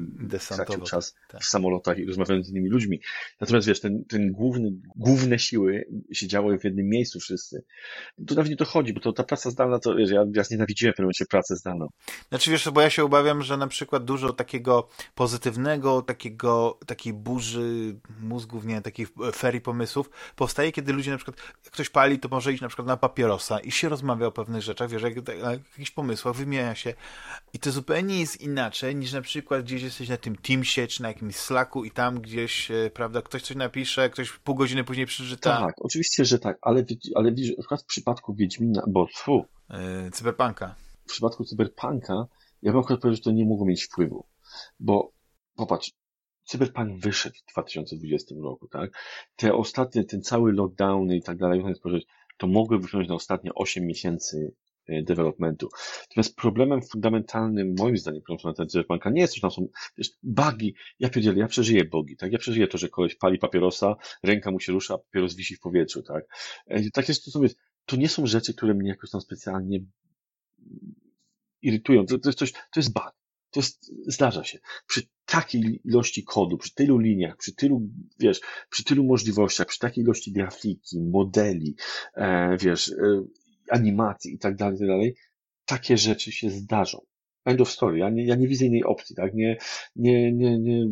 tracił czas tak. w samolotach i rozmawiając z innymi ludźmi. Natomiast wiesz, ten, ten główny, główne siły siedziały w jednym miejscu wszyscy. To nawet nie to chodzi, bo to ta praca zdalna, to wiesz, ja, ja nienawidziłem w pewnym momencie pracę zdalną. Znaczy wiesz, bo ja się obawiam, że na przykład dużo takiego pozytywnego, takiego, takiej burzy mózgów, nie, takich ferii pomysłów powstaje, kiedy ludzie na przykład, ktoś pali, to może iść na przykład na papierosa i się rozmawia o pewnych rzeczach, wiesz, jak, jak, jakichś pomysłach, wymienia się i to zupełnie zupełnie jest inaczej niż na przykład gdzieś jesteś na tym Teamsie czy na jakimś Slacku i tam gdzieś, e, prawda, ktoś coś napisze, ktoś pół godziny później przeczyta. Tak, oczywiście, że tak, ale, ale widzisz, na przykład w przypadku Wiedźmina, bo fu, yy, Cyberpunka. W przypadku Cyberpunka ja bym akurat powiedział, że to nie mogło mieć wpływu, bo popatrz, Cyberpunk wyszedł w 2020 roku, tak? Te ostatnie, ten cały lockdown i tak dalej, to mogły wyglądać na ostatnie 8 miesięcy E, developmentu. Natomiast problemem fundamentalnym, moim zdaniem, problemem Cyberpunka nie jest że tam są wiesz, bugi. Ja pierdzielę, ja przeżyję bogi, tak? Ja przeżyję to, że koleś pali papierosa, ręka mu się rusza, a papieros wisi w powietrzu, tak? E, tak jest, to, są, to nie są rzeczy, które mnie jakoś tam specjalnie irytują. To, to jest coś, to jest bug. To jest, zdarza się. Przy takiej ilości kodu, przy tylu liniach, przy tylu, wiesz, przy tylu możliwościach, przy takiej ilości grafiki, modeli, e, wiesz, e, animacji i tak dalej, tak dalej, takie rzeczy się zdarzą. End of story. Ja nie, ja nie widzę innej opcji, tak? Nie, nie, nie, nie.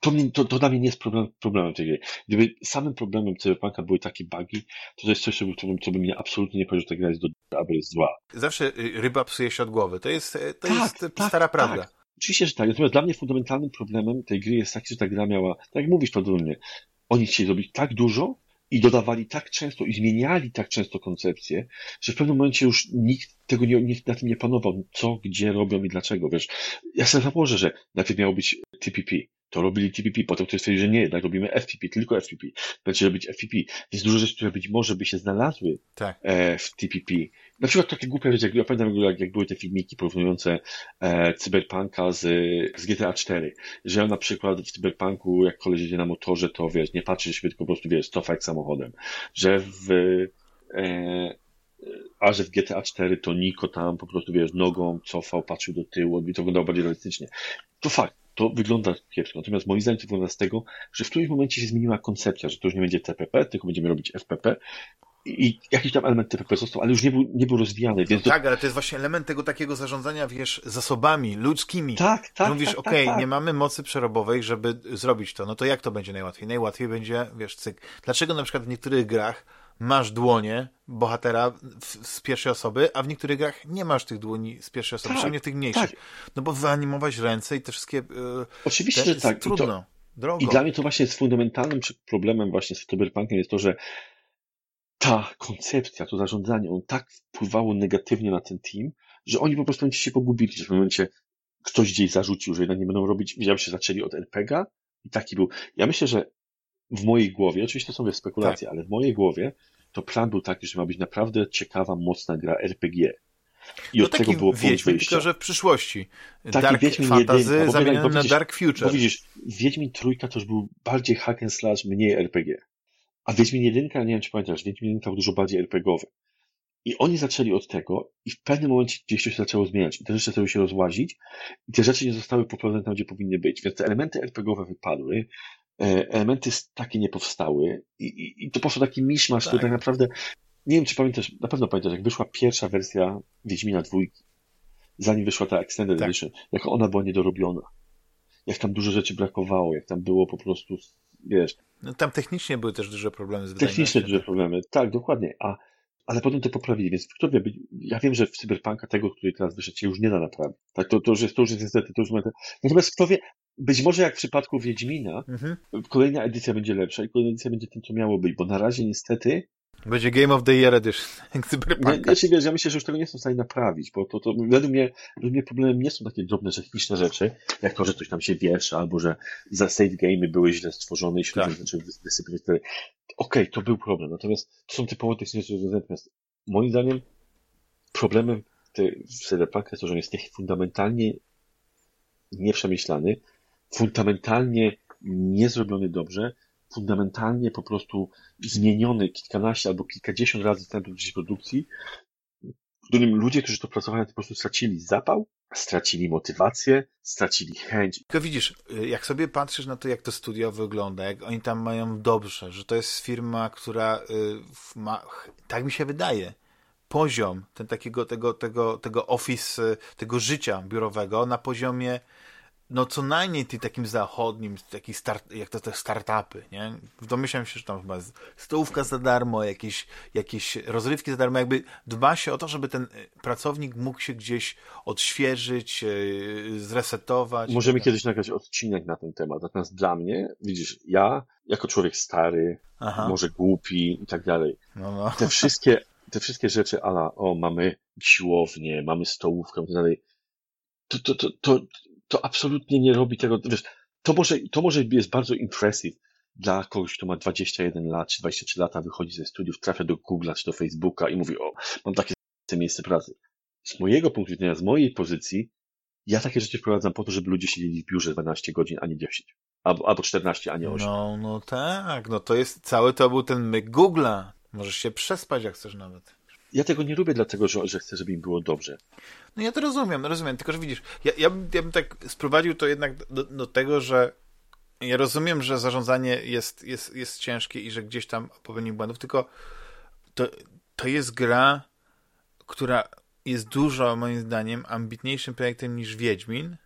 To, mnie, to, to dla mnie nie jest problem, problemem tej gry. Gdyby samym problemem Cyberpunka były takie bugi, to to jest coś, co, by, co by mnie absolutnie nie powiedział, że ta gra jest do albo jest zła. Zawsze y, ryba psuje się od głowy. To jest, to tak, jest tak, stara prawda. Tak. Oczywiście, że tak. Natomiast dla mnie fundamentalnym problemem tej gry jest taki, że ta gra miała, tak jak mówisz podobnie, oni chcieli zrobić tak dużo, i dodawali tak często i zmieniali tak często koncepcję, że w pewnym momencie już nikt tego nie, nikt na tym nie panował, co, gdzie robią i dlaczego, wiesz. Ja sobie założę, że najpierw miało być TPP, to robili TPP, potem ktoś stwierdził, że nie, jednak robimy FTP, tylko FTP, będzie robić FTP, więc dużo rzeczy, które być może by się znalazły tak. E, w TPP. Na przykład takie głupie rzeczy, jak ja pamiętam, jak, jak były te filmiki porównujące e, Cyberpunka z, z GTA 4, że na przykład w Cyberpunku, jak koleś jedzie na motorze, to wiesz, nie patrzy się, tylko po prostu wiesz, cofać samochodem, że w e, a że w GTA 4 to Niko tam po prostu, wiesz, nogą cofał, patrzył do tyłu, to wyglądało bardziej realistycznie. To fakt, to wygląda kiepsko. Natomiast moim zdaniem to wygląda z tego, że w którymś momencie się zmieniła koncepcja, że to już nie będzie TPP, tylko będziemy robić FPP i jakiś tam element TPP został, ale już nie był, nie był rozwijany. Więc tak, to... ale to jest właśnie element tego takiego zarządzania, wiesz, zasobami ludzkimi. Tak, tak. Mówisz, tak, okej, okay, tak, tak. nie mamy mocy przerobowej, żeby zrobić to. No to jak to będzie najłatwiej? Najłatwiej będzie, wiesz, cyk. Dlaczego na przykład w niektórych grach masz dłonie bohatera z pierwszej osoby, a w niektórych grach nie masz tych dłoni z pierwszej osoby, tak, przynajmniej w tych mniejszych. Tak. No bo wyanimować ręce i te wszystkie... Yy, Oczywiście, że tak. Trudno. drogo. I dla mnie to właśnie jest fundamentalnym problemem właśnie z cyberpunkiem jest to, że ta koncepcja, to zarządzanie, on tak wpływało negatywnie na ten team, że oni po prostu się pogubili, że w momencie ktoś gdzieś zarzucił, że jednak nie będą robić, widziałem, się zaczęli od RPGa i taki był. Ja myślę, że w mojej głowie, oczywiście to są spekulacje, tak. ale w mojej głowie to plan był taki, że ma być naprawdę ciekawa, mocna gra RPG. I no od tego było Wiedźmin, tylko że w przyszłości. Taki Dark Wiedźmin Fantasy zamieniony na Dark Future. Bo widzisz, Wiedźmin trójka to już był bardziej hack and slash, mniej RPG. A Wiedźmin jedynka, nie wiem czy pamiętasz, Wiedźmin jedynka był dużo bardziej RPGowy. I oni zaczęli od tego i w pewnym momencie gdzieś to się zaczęło zmieniać. I te rzeczy zaczęły się rozłazić i te rzeczy nie zostały poprawione tam, gdzie powinny być. Więc te elementy RPGowe wypadły, e, elementy takie nie powstały i, i, i to poszło taki miszmasz, tak. który tak naprawdę, nie wiem czy pamiętasz, na pewno pamiętasz, jak wyszła pierwsza wersja Wiedźmina dwójki, zanim wyszła ta Extended tak. Edition, jak ona była niedorobiona. Jak tam dużo rzeczy brakowało, jak tam było po prostu, wiesz... No tam technicznie były też duże problemy z Technicznie duże problemy, tak, dokładnie. A ale potem to poprawili, więc kto wie, ja wiem, że w Cyberpunka tego, który teraz wyszedł, się już nie da naprawić. Tak, to, to, już jest, to już jest niestety, to już ma... Natomiast kto wie, być może jak w przypadku Wiedźmina, mhm. kolejna edycja będzie lepsza i kolejna edycja będzie tym, co miało być, bo na razie niestety będzie Game of the Year Edition <laughs> Cyberpunka. Ja, ja, ja myślę, że już tego nie są w stanie naprawić, bo to, to według, mnie, według mnie problemem nie są takie drobne, techniczne rzeczy, jak to, że coś tam się wiesza, albo że za save game'y były źle stworzone i się tak. zaczęły wysypywać. Okej, okay, to był problem, natomiast to są typowo techniczne rzeczy, natomiast moim zdaniem problemem w Cyberpunku jest to, że on jest fundamentalnie nieprzemyślany, fundamentalnie niezrobiony dobrze, fundamentalnie po prostu zmieniony kilkanaście albo kilkadziesiąt razy w tempo produkcji, w którym ludzie, którzy to pracowali, po prostu stracili zapał, stracili motywację, stracili chęć. Tylko widzisz, jak sobie patrzysz na to, jak to studio wygląda, jak oni tam mają dobrze, że to jest firma, która y, ma, tak mi się wydaje, poziom ten takiego, tego, tego, tego office, tego życia biurowego na poziomie no co najmniej ty takim zachodnim, taki start, jak to te startupy, nie? Domyślam się, że tam chyba stołówka za darmo, jakieś, jakieś rozrywki za darmo, jakby dba się o to, żeby ten e, pracownik mógł się gdzieś odświeżyć, e, zresetować. Możemy tak kiedyś nagrać odcinek na ten temat, natomiast dla mnie, widzisz, ja, jako człowiek stary, Aha. może głupi i tak dalej, no, no. te wszystkie te wszystkie rzeczy, ala, o, mamy siłownię, mamy stołówkę i tak dalej, to, to, to, to to absolutnie nie robi tego, wiesz, to może, to może jest bardzo impressive dla kogoś, kto ma 21 lat czy 23 lata, wychodzi ze studiów, trafia do Google'a czy do Facebooka i mówi, o, mam takie miejsce pracy. Z mojego punktu widzenia, z mojej pozycji, ja takie rzeczy wprowadzam po to, żeby ludzie siedzieli w biurze 12 godzin, a nie 10. Albo, albo 14, a nie 8. No, no tak, no to jest, cały to był ten myk Google'a. Możesz się przespać, jak chcesz nawet ja tego nie lubię dlatego, że, że chcę, żeby im było dobrze. No ja to rozumiem, rozumiem, tylko że widzisz, ja, ja, bym, ja bym tak sprowadził to jednak do, do tego, że ja rozumiem, że zarządzanie jest, jest, jest ciężkie i że gdzieś tam popełnił błędów, tylko to, to jest gra, która jest dużo, moim zdaniem, ambitniejszym projektem niż Wiedźmin,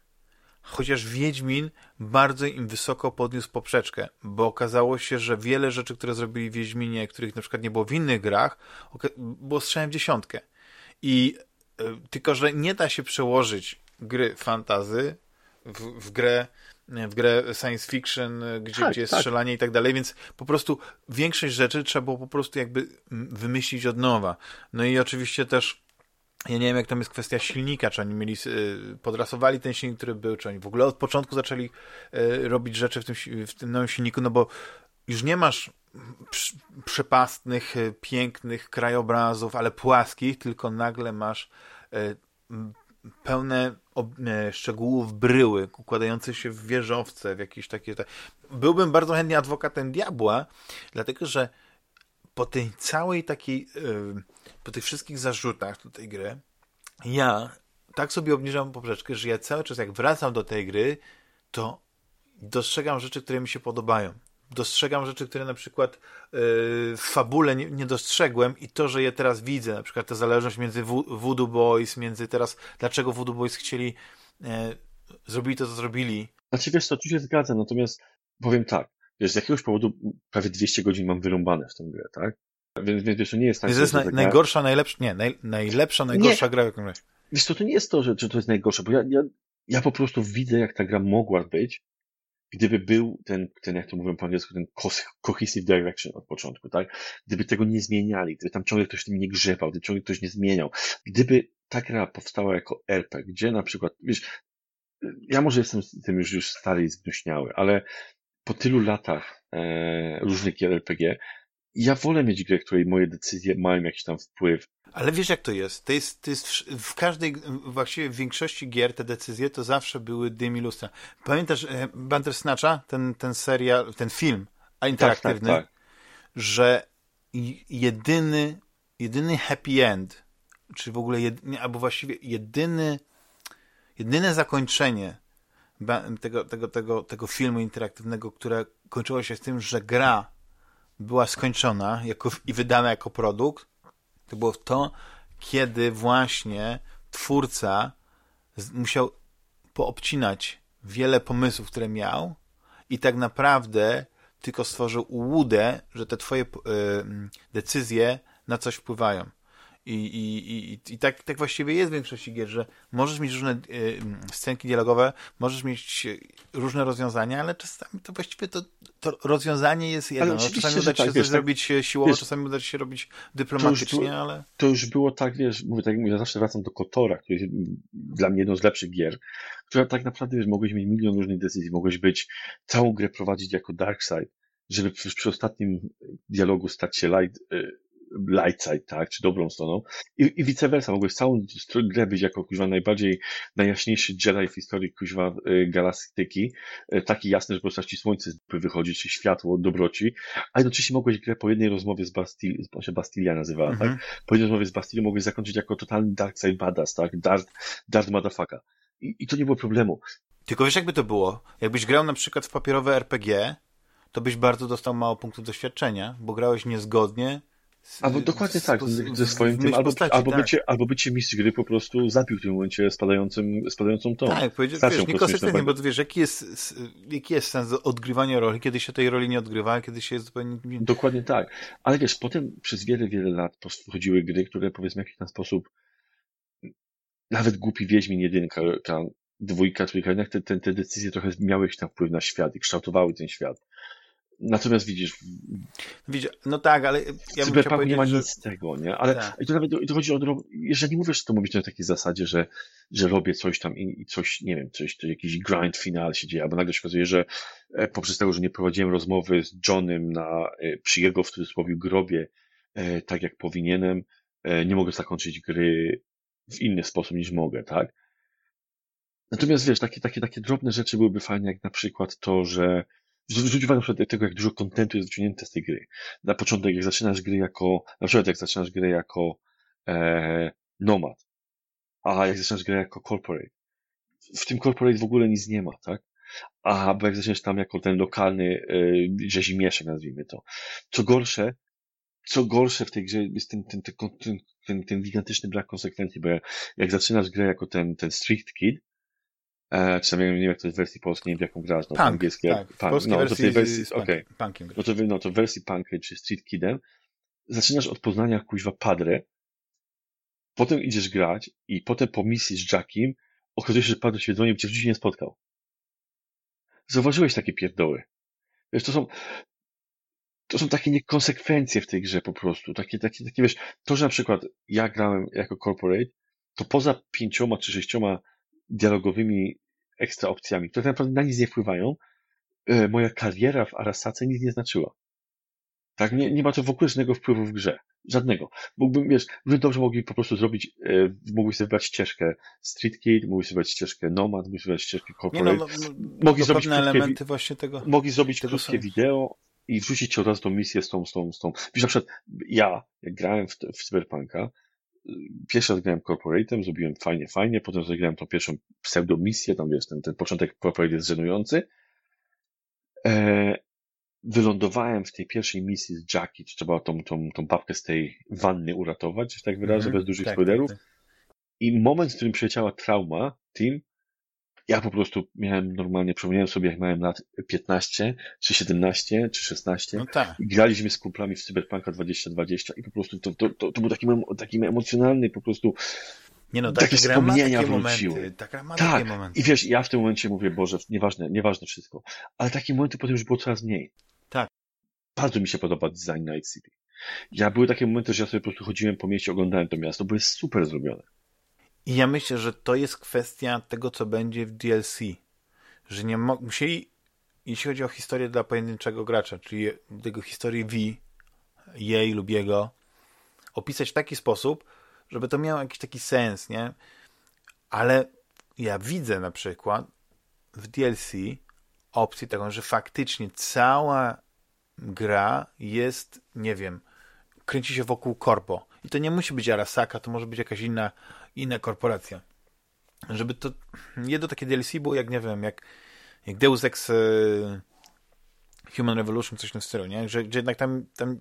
chociaż Wiedźmin bardzo im wysoko podniósł poprzeczkę, bo okazało się, że wiele rzeczy, które zrobili w Wiedźminie, których na przykład nie było w innych grach, było strzałem w dziesiątkę. I e, tylko, że nie da się przełożyć gry fantazy w, w grę w grę science fiction, gdzie, tak, gdzie jest tak. strzelanie i tak dalej, więc po prostu większość rzeczy trzeba było po prostu jakby wymyślić od nowa. No i oczywiście też ja nie wiem, jak tam jest kwestia silnika, czy oni mieli, y, podrasowali ten silnik, który był, czy oni w ogóle od początku zaczęli y, robić rzeczy w tym, w tym nowym silniku, no bo już nie masz przepastnych, y, pięknych krajobrazów, ale płaskich, tylko nagle masz pełne szczegółów bryły, układające się w wieżowce, w jakieś takie... Byłbym bardzo chętnie adwokatem diabła, dlatego, że po tej całej takiej po tych wszystkich zarzutach do tej gry, ja tak sobie obniżam poprzeczkę, że ja cały czas jak wracam do tej gry, to dostrzegam rzeczy, które mi się podobają. Dostrzegam rzeczy, które na przykład yy, w fabule nie, dostrzegłem i to, że je teraz widzę, na przykład ta zależność między Voodoo Boys, między teraz, dlaczego Voodoo Boys chcieli, yy, zrobili to, co zrobili. Znaczy wiesz co, tu się zgadzam, natomiast powiem tak, wiesz, z jakiegoś powodu prawie 200 godzin mam wyrąbane w tę grę, tak? Więc, więc wiesz, to nie jest tak. To jest naj, najgorsza, najlepsza, nie, naj, najlepsza, najgorsza nie. gra, jaką grałeś. Wiesz to, to nie jest to, że, że to jest najgorsze, bo ja, ja, ja po prostu widzę, jak ta gra mogła być gdyby był ten, ten jak to mówią po angielsku, ten cohesive direction od początku, tak? Gdyby tego nie zmieniali, gdyby tam ciągle ktoś tym nie grzebał, gdyby ciągle ktoś nie zmieniał, gdyby ta gra powstała jako RPG, gdzie na przykład, wiesz, ja może jestem z tym już, już stary i zgnuśniały, ale po tylu latach e, różnych gier RPG, ja wolę mieć grę, której moje decyzje mają jakiś tam wpływ. Ale wiesz jak to jest? To jest, to jest w każdej, właściwie w większości gier te decyzje to zawsze były dymi lustra. Pamiętasz e, Bandersnatcha, ten, ten serial, ten film a interaktywny, tak, tak, tak. że jedyny, jedyny happy end, czy w ogóle, jedyny, albo właściwie jedyny, jedyne zakończenie tego, tego, tego, tego filmu interaktywnego, które kończyło się z tym, że gra była skończona jako, i wydana jako produkt, to było to, kiedy właśnie twórca musiał poobcinać wiele pomysłów, które miał i tak naprawdę tylko stworzył ułudę, że te twoje y, decyzje na coś wpływają. I, i, i, i tak, tak właściwie jest w większości gier, że możesz mieć różne y, scenki dialogowe, możesz mieć różne rozwiązania, ale czasami to właściwie to, to rozwiązanie jest jedno. No, czasami uda ci się tak, coś zrobić e, siłowo, wiesz, czasami uda ci się robić dyplomatycznie, to ale... To już było tak, wiesz, mówię, tak ja zawsze wracam do Kotora, który jest dla mnie jedną z lepszych gier, która tak naprawdę, wiesz, mogłeś mieć milion różnych decyzji, mogłeś być całą grę prowadzić jako Darkseid, żeby przy, przy ostatnim dialogu stać się light, y, light side, tak, czy dobrą stroną. I, i vice versa, mogłeś całą grę być jako kuźwa najbardziej, najjaśniejszy Jedi w historii kuźwa y, galaktyki, y, taki jasny, że po prostu ci słońce wychodzi, czy światło, dobroci, a jednocześnie mogłeś grę po jednej rozmowie z Bastili, on się Bastilia nazywała, tak? mhm. tak? Po jednej rozmowie z Bastilią mogłeś zakończyć jako totalny dark side badass, tak? Dark, dark motherfucker. I, I to nie było problemu. Tylko wiesz, jakby to było? Jakbyś grał na przykład w papierowe RPG, to byś bardzo dostał mało punktów doświadczenia, bo grałeś niezgodnie Albo dokładnie tak, ze swoim tym, albo, postaci, albo, tak. bycie, albo bycie mistrz gry po prostu zabił w tym momencie spadającym, spadającą tą. Tak, wiesz, niekonsekwentnie, bo wiesz, jaki jest, jaki jest sens odgrywania roli, kiedy się tej roli nie odgrywa, kiedy się jest zupełnie... Dokładnie tak. Ale wiesz, potem przez wiele, wiele lat wchodziły gry, które powiedzmy w jakiś tam sposób nawet głupi Wiedźmin jedynka, dwójka, trójka, jednak te, te, te decyzje trochę miały jakiś tam wpływ na świat i kształtowały ten świat. Natomiast widzisz. Widzisz, no tak, ale ja Cyberpunk nie ma nic z tego, nie? Ale tak. i to nawet i to chodzi o. Jeżeli mówisz, to mówić na takiej zasadzie, że, że robię coś tam i, i coś, nie wiem, coś, to jakiś grind final się dzieje, albo nagle się okazuje, że e, poprzez tego, że nie prowadziłem rozmowy z Johnem na, e, przy jego w cudzysłowie grobie, e, tak jak powinienem, nie mogę zakończyć gry w inny sposób niż mogę, tak? Natomiast wiesz, takie, takie, takie drobne rzeczy byłyby fajne, jak na przykład to, że Zwróć uwagę na przykład tego, jak dużo kontentu jest wyciągnięte z tej gry. Na początek, jak zaczynasz gry jako, na przykład jak zaczynasz grę jako e, Nomad, a jak zaczynasz grę jako Corporate. W tym Corporate w ogóle nic nie ma, tak? A, bo jak zaczniesz tam jako ten lokalny e, rzezimieszek, nazwijmy to. Co gorsze, co gorsze w tej grze jest ten, ten, ten, ten, ten, gigantyczny brak konsekwencji, bo jak zaczynasz grę jako ten, ten Street Kid, E, czy nie wiem, jak to jest w wersji polskiej, nie wiem, jaką grasz, no, punk, angielski, tak, punk. No, to tej wersji, okej. Okay. No to, no to w wersji punk czy street kidem zaczynasz od poznania kuźwa padre, potem idziesz grać i potem po misji z Jackiem okazuje się, że padre się dzwonił, cię w życiu nie spotkał. Zauważyłeś takie pierdoły. Wiesz, to są, to są takie niekonsekwencje w tej grze po prostu. Takie, takie, takie, wiesz, to, że na przykład ja grałem jako corporate, to poza pięcioma czy sześcioma dialogowymi ekstra opcjami, które tak naprawdę na nic nie wpływają, e, moja kariera w Arasace nic nie znaczyła. Tak, nie, nie ma to w ogóle żadnego wpływu w grze. Żadnego. Mógłbym, wiesz, ludzie dobrze mogli po prostu zrobić, e, mogli sobie wybrać ścieżkę Street Kid, mogli sobie wybrać ścieżkę Nomad, mogli sobie wybrać ścieżkę Corporate. Nie, no, no, no, mogli zrobić elementy właśnie tego. Mogli zrobić tego krótkie wideo i wrzucić od razu tą misję z tą, z tą, z tą. Wiesz, na przykład ja, jak grałem w, w Cyberpunka, pierwszy raz grałem Corporatem, zrobiłem fajnie, fajnie, potem zagrałem tą pierwszą pseudomisję, tam wiesz, ten, ten początek Corporate jest żenujący. E, wylądowałem w tej pierwszej misji z Jackie, trzeba tą, tą, tą babkę z tej wanny uratować, że tak wyrażę, mm -hmm. bez dużych tak, spoilerów. Tak, tak. I moment, w którym przyleciała trauma, team, ja po prostu miałem normalnie, przypomniałem sobie, jak miałem lat 15, czy 17, czy 16. No tak. I graliśmy z kumplami w Cyberpunka 2020 i po prostu to, to, to, to był taki, taki emocjonalny po prostu Nie no, takie wspomnienia takie wróciły. momenty. Taka ma Tak, takie momenty. i wiesz, ja w tym momencie mówię, Boże, nieważne, nieważne wszystko. Ale takich momentów potem już było coraz mniej. Tak. Bardzo mi się podoba design Night City. Ja były takie momenty, że ja sobie po prostu chodziłem po mieście, oglądałem to miasto, bo jest super zrobione. I ja myślę, że to jest kwestia tego, co będzie w DLC. Że nie musieli, jeśli chodzi o historię dla pojedynczego gracza, czyli tego historii V, jej lub jego, opisać w taki sposób, żeby to miało jakiś taki sens, nie? Ale ja widzę na przykład w DLC opcję taką, że faktycznie cała gra jest, nie wiem, kręci się wokół korpo. I to nie musi być Arasaka, to może być jakaś inna, inna korporacja. Żeby to jedno takie DLC było jak, nie wiem, jak, jak Deus Ex e, Human Revolution, coś w tym stylu, nie? Że, że jednak tam, tam,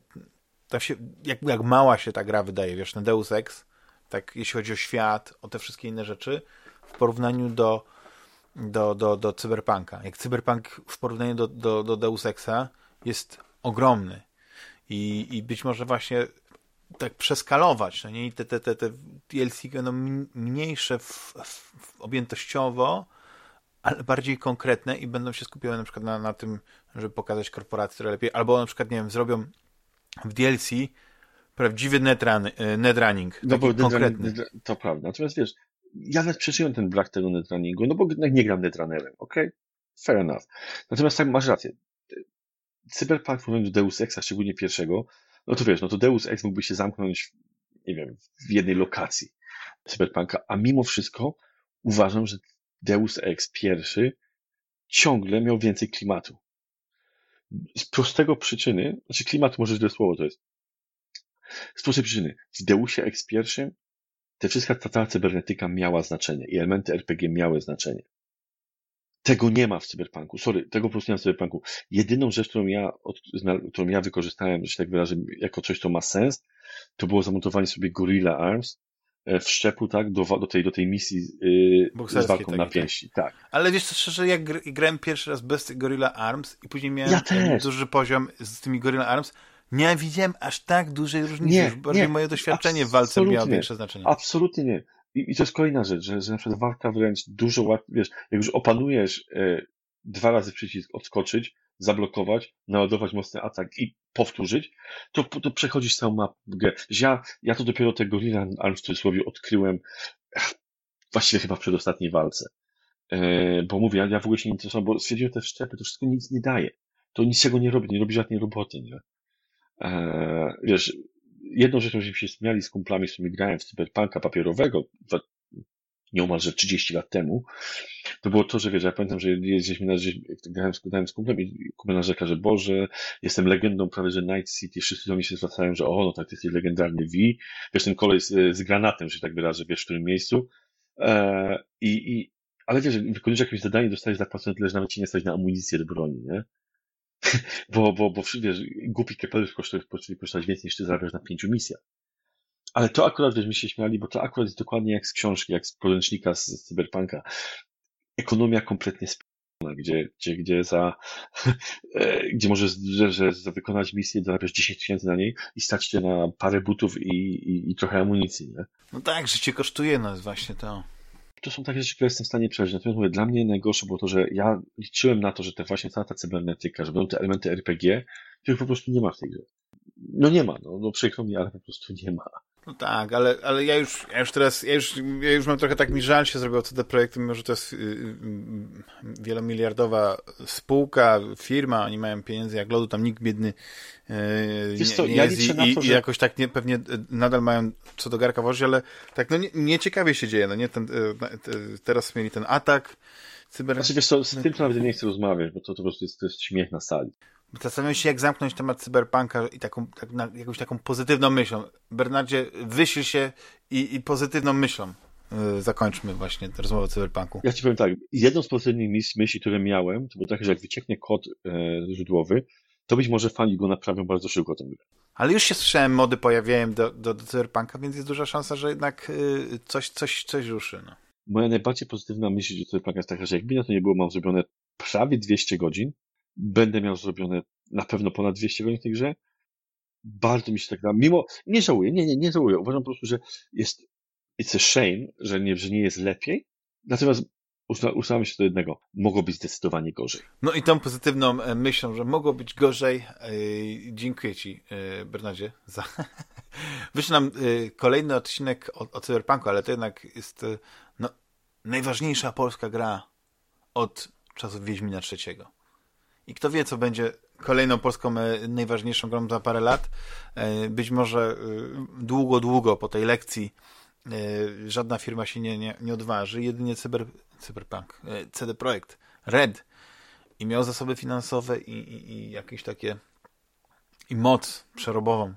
tam się, jak, jak mała się ta gra wydaje, wiesz, ten Deus Ex, tak jeśli chodzi o świat, o te wszystkie inne rzeczy, w porównaniu do, do, do, do Cyberpunka. Jak Cyberpunk w porównaniu do, do, do Deus Exa jest ogromny. I, I być może właśnie tak przeskalować, no nie? I te, te, te, te DLC będą m- mniejsze w, w, objętościowo, ale bardziej konkretne i będą się skupiały na przykład na, na tym, żeby pokazać korporacje które lepiej, albo na przykład, nie wiem, zrobią w DLC prawdziwy netrun, y, netrunning, No taki konkretny. To prawda. Natomiast wiesz, ja nawet przeżyłem ten brak tego netrunningu, no bo jednak nie gram netrunnerem, okej? Fair enough. Natomiast tak, masz rację. Cyberpunk w do Deus Exa, szczególnie pierwszego, no to wiesz, no to Deus Ex mógłby się zamknąć, nie wiem, w jednej lokacji Cyberpunka, a mimo wszystko uważam, że Deus Ex pierwszy ciągle miał więcej klimatu. Z prostego przyczyny, znaczy klimat może źle słowo to jest, z prostej przyczyny, w Deusie Ex pierwszym te wszystka ta cała cybernetyka miała znaczenie i elementy RPG miały znaczenie. Tego nie ma w Cyberpunku. Sorry, tego po prostu nie ma w Cyberpunku. Jedyną rzecz, którą ja, od, którą ja wykorzystałem, że się tak wyrażę, jako coś, co ma sens, to było zamontowanie sobie Gorilla Arms e, w szczepu, tak, do, do, tej, do tej misji yy, z walką na tak. pięści. Tak. Ale wiesz co, szczerze, jak gr- grałem pierwszy raz bez Gorilla Arms i później miałem Ja duży poziom z tymi Gorilla Arms, nie widziałem aż tak dużej różnicy. Nie, Już bardziej nie, moje doświadczenie w walce miało większe znaczenie. Absolutnie nie. I, I to jest kolejna rzecz, że, że na przykład walka wręcz dużo łatwiej, wiesz, jak już opanujesz e, dwa razy przycisk odskoczyć, zablokować, naładować mocny atak i powtórzyć, to, to przechodzisz całą mapę. Ja, ja to dopiero te Gorilla Arms w cudzysłowie odkryłem ech, właściwie chyba w przedostatniej walce. E, bo mówię, ja, w ogóle się nie interesowałem, bo stwierdziłem, te wszczepy to wszystko nic nie daje. To niczego nie robi, nie robi żadnej roboty, nie? E, wiesz, jedną rzeczą, żeśmy się śmiali z kumplami, z którymi grałem w cyberpunka papierowego, nieomalże 30 lat temu, to było to, że wiesz, ja pamiętam, że jeździliśmy na, grałem, grałem z kumplem i kumpel narzeka, że Boże, jestem legendą prawie, że Night City, wszyscy do mnie się zwracają, że o, no tak, ty jesteś legendarny V, wiesz, ten kolej z, z granatem, że tak wyrażę, wiesz, w którym miejscu, e, i, i, ale wiesz, wykonujesz jakieś zadanie, dostajesz zapłacone tyle, że nawet ci nie stać na amunicję do broni, nie? <laughs> bo, bo, bo wiesz, głupi kapelusz kosztuje, potrafi kosztować więcej niż ty zarabiasz na pięciu misjach. Ale to akurat, żeśmy się śmiali, bo to akurat jest dokładnie jak z książki, jak z podręcznika z, Cyberpunka. Ekonomia kompletnie spana, gdzie, gdzie, gdzie za, <laughs> e, gdzie możesz, że, że wykonać misję zarabiasz 10 tysięcy na niej i stać cię na parę butów i, i, i trochę amunicji, nie? No tak, życie kosztuje, no jest właśnie to. To są takie rzeczy, które jestem w stanie przeżyć. Natomiast mówię, dla mnie najgorsze było to, że ja liczyłem na to, że te właśnie cała ta cybernetyka, że będą te elementy RPG, których po prostu nie ma w tej grze. No nie ma, no, no przykro mi, ale po prostu nie ma. No tak, ale, ale ja już, ja już teraz, ja już, ja już mam trochę tak mi żal się zrobiło co te projekty, mimo że to jest y, y, y, wielomiliardowa spółka, firma, oni mają pieniędzy jak lodu, tam nikt biedny y, Wiesz nie, co, nie ja jest i, na to, i że- jakoś tak nie, pewnie y, nadal mają co do garka wozi, ale tak, no nie, nieciekawie się dzieje, no nie, ten, te- teraz mieli ten atak, cyber... Znaczy wiesz co, z tym nawet nie chcę rozmawiać, bo to, to po prostu jest, to jest śmiech na sali. Zastanawiam się, jak zamknąć temat cyberpunka i taką, tak, na, jakąś taką pozytywną myślą. Bernardzie, wyślij się i, i pozytywną myślą yy, zakończmy właśnie rozmowę o cyberpunku. Ja ci powiem tak, jedną z pozytywnych myśli, które miałem, to było takie, że jak wycieknie kod e, źródłowy, to być może fani go naprawią bardzo szybko tę grę. Ale już się słyszałem, mody pojawiają do, do, do cyberpunka, więc jest duża szansa, że jednak yy, coś, coś, coś ruszy. No. Moja najbardziej pozytywna myśl do Cyberpunka jest taka, że jakby na to nie było, mam zrobione prawie 200 godzin, będę miał zrobione na pewno ponad 200 godzin w tej grze. Bardzo mi się tak da. Mimo, nie żałuję, nie, nie, nie żałuję. Uważam po prostu, że jest it's a shame, że nie, że nie jest lepiej, natomiast ustalamy się do jednego. Mogło być zdecydowanie gorzej. No i tą pozytywną e, myślą, że mogło być gorzej. E, dziękuję Ci, e, Bernardzie, za... <laughs> Wyszedł nam kolejny odcinek o, o Cyberpunku, ale to jednak jest no, najważniejsza polska gra od czasów Wiedźmina III. I kto wie, co będzie kolejną polską najważniejszą grą za parę lat. Być może długo, długo po tej lekcji żadna firma się nie, nie, nie odważy. Jedynie cyber, Cyberpunk, e, CD Projekt, Red i miał zasoby finansowe i, i, i jakieś takie i moc przerobową,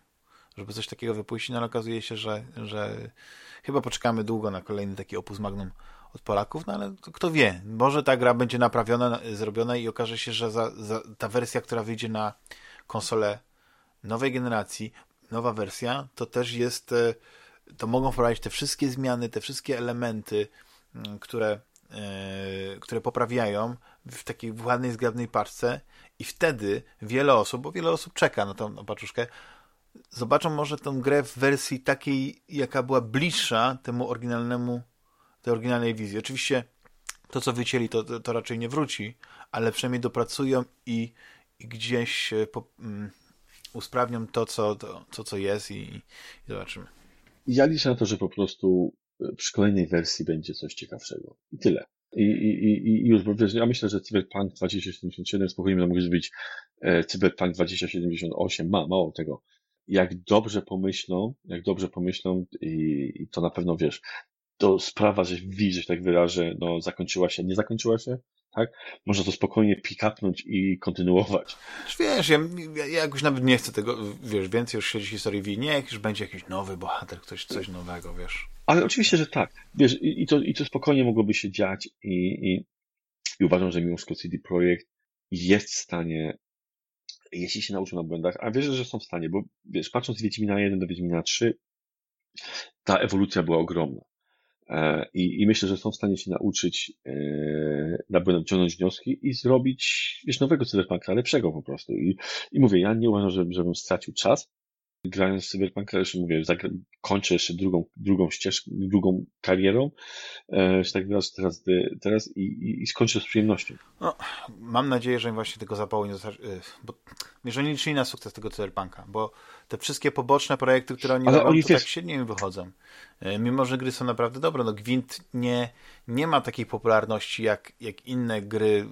żeby coś takiego wypuścić, no ale okazuje się, że, że chyba poczekamy długo na kolejny taki opus magnum od Polaków, no ale kto wie, może ta gra będzie naprawiona, zrobiona i okaże się, że za, za, ta wersja, która wyjdzie na konsolę nowej generacji, nowa wersja, to też jest, e, to mogą wprowadzić te wszystkie zmiany, te wszystkie elementy, które E, które poprawiają w takiej ładnej, zgrabnej parce i wtedy wiele osób, bo wiele osób czeka na tą paczuszkę, zobaczą może tę grę w wersji takiej, jaka była bliższa temu oryginalnemu, tej oryginalnej wizji. Oczywiście to, co wycięli, to, to raczej nie wróci, ale przynajmniej dopracują i, i gdzieś po, um, usprawnią to, co, to, to, co jest i, i zobaczymy. Ja liczę na to, że po prostu przy kolejnej wersji będzie coś ciekawszego. I tyle. I, i, i, już, bo wiesz, ja myślę, że Cyberpunk 2077 spokojnie może być e, Cyberpunk 2078, ma, mało tego. Jak dobrze pomyślą, jak dobrze pomyślą i, i to na pewno, wiesz, to sprawa, że widzisz, że tak wyrażę, no zakończyła się, nie zakończyła się, tak? Można to spokojnie pick-upnąć i kontynuować. Wiesz, ja, ja, jakoś nawet nie chcę tego, wiesz, więcej już śledzić historii Wii, nie, już będzie jakiś nowy bohater, ktoś, coś nowego, wiesz. Ale oczywiście, że tak. Wiesz, i, i to, i to spokojnie mogłoby się dziać i, i, i uważam, że mimo wszystko CD Projekt jest w stanie, jeśli się nauczył na błędach, a wierzę, że są w stanie, bo wiesz, patrząc z Wiedźmina 1 do Wiedźmina 3, ta ewolucja była ogromna. E, I, I myślę, że są w stanie się nauczyć e, na błędach ciągnąć wnioski i zrobić, wiesz, nowego cyberpunka, lepszego po prostu. I, i mówię, ja nie uważam, że, żebym stracił czas, grając w Cyberpunka, już mówię, kończę jeszcze drugą, drugą ścieżkę, drugą karierą, e, że tak teraz, teraz, teraz i, i, i skończę z przyjemnością. No, mam nadzieję, że właśnie tego zapału nie zostać, bo że nie liczyli na sukces tego Cyberpunka, bo te wszystkie poboczne projekty, które oni Ale robią, oni to tak średnio im wychodzą. E, mimo, że gry są naprawdę dobre, no Gwint nie, nie ma takiej popularności jak, jak inne gry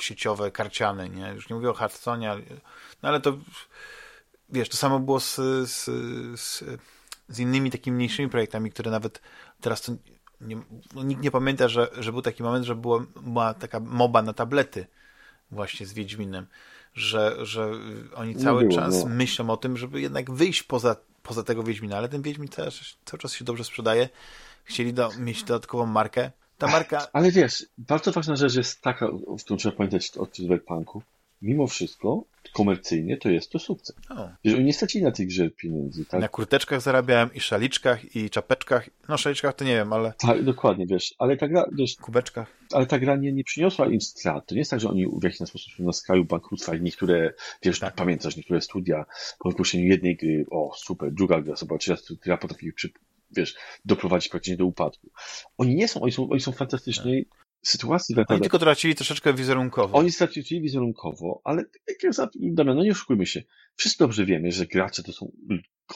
sieciowe, karciane, nie? Już nie mówię o Hearthstone, no ale to wiesz, to samo było z, z, z, z innymi takimi mniejszymi projektami, które nawet teraz to nie, no, nikt nie pamięta, że, że był taki moment, że była, była taka moba na tablety właśnie z Wiedźminem, że, że oni cały było, czas no. myślą o tym, żeby jednak wyjść poza, poza tego Wiedźmina, ale ten Wiedźmin też cały czas się dobrze sprzedaje. Chcieli do, mieć dodatkową markę. Ta marka... <laughs> Ale wiesz, bardzo ważna rzecz jest taka, w którą trzeba pamiętać o Cyberpunku. Mimo wszystko komercyjnie to jest to sukces. O. Że oni nie stracili na tej grze pieniędzy. Tak? Na kurteczkach zarabiałem i szaliczkach, i czapeczkach. No, szaliczkach to nie wiem, ale... Tak, dokładnie, wiesz. Ale ta gra... Wiesz, Kubeczkach. Ale ta gra nie, nie przyniosła im strat. To nie jest tak, że oni w jakiś sposób są na skraju bankructwa i niektóre, wiesz, tak. pamiętasz, niektóre studia po wypuszczeniu jednej gry, o super, druga gra, zobacz, gra potrafi przy, wiesz, doprowadzić praktycznie do upadku. Oni nie są, oni są, oni są sytuacji Oni tylko tracili troszeczkę wizerunkowo. Oni stracili wizerunkowo, ale Damian, no nie oszukujmy się. Wszyscy dobrze wiemy, że gracze to są,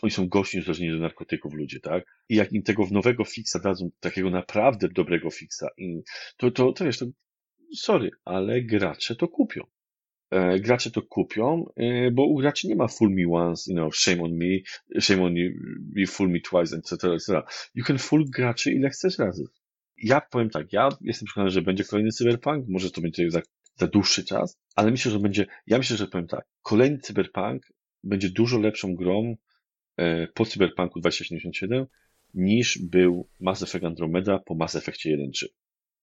oni są gości uzależnieni do narkotyków ludzie, tak? I jak im tego nowego fixa dadzą, takiego naprawdę dobrego fixa, to, to, to wiesz, to sorry, ale gracze to kupią. E, gracze to kupią, e, bo u graczy nie ma fool me once, you know, shame on me, shame on you, you fool me twice, etc., etc. You can fool graczy ile chcesz razy ja powiem tak, ja jestem przekonany, że będzie kolejny Cyberpunk, może to będzie za, za dłuższy czas, ale myślę, że będzie, ja myślę, że powiem tak, kolejny Cyberpunk będzie dużo lepszą grą e, po Cyberpunku 2077 niż był Mass Effect Andromeda po Mass Effectie 1.3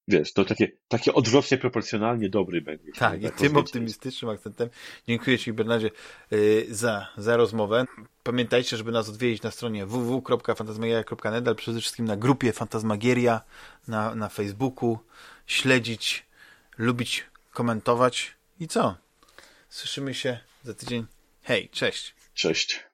wiesz, to takie, takie odwrotnie proporcjonalnie dobry będzie. Tak, i tak tym optymistycznym akcentem dziękuję Ci, Bernardzie, yy, za, za rozmowę. Pamiętajcie, żeby nas odwiedzić na stronie www.fantasmagieria.net, ale przede wszystkim na grupie Fantasmagieria na, na Facebooku, śledzić, lubić, komentować i co? Słyszymy się za tydzień. Hej, cześć. Cześć.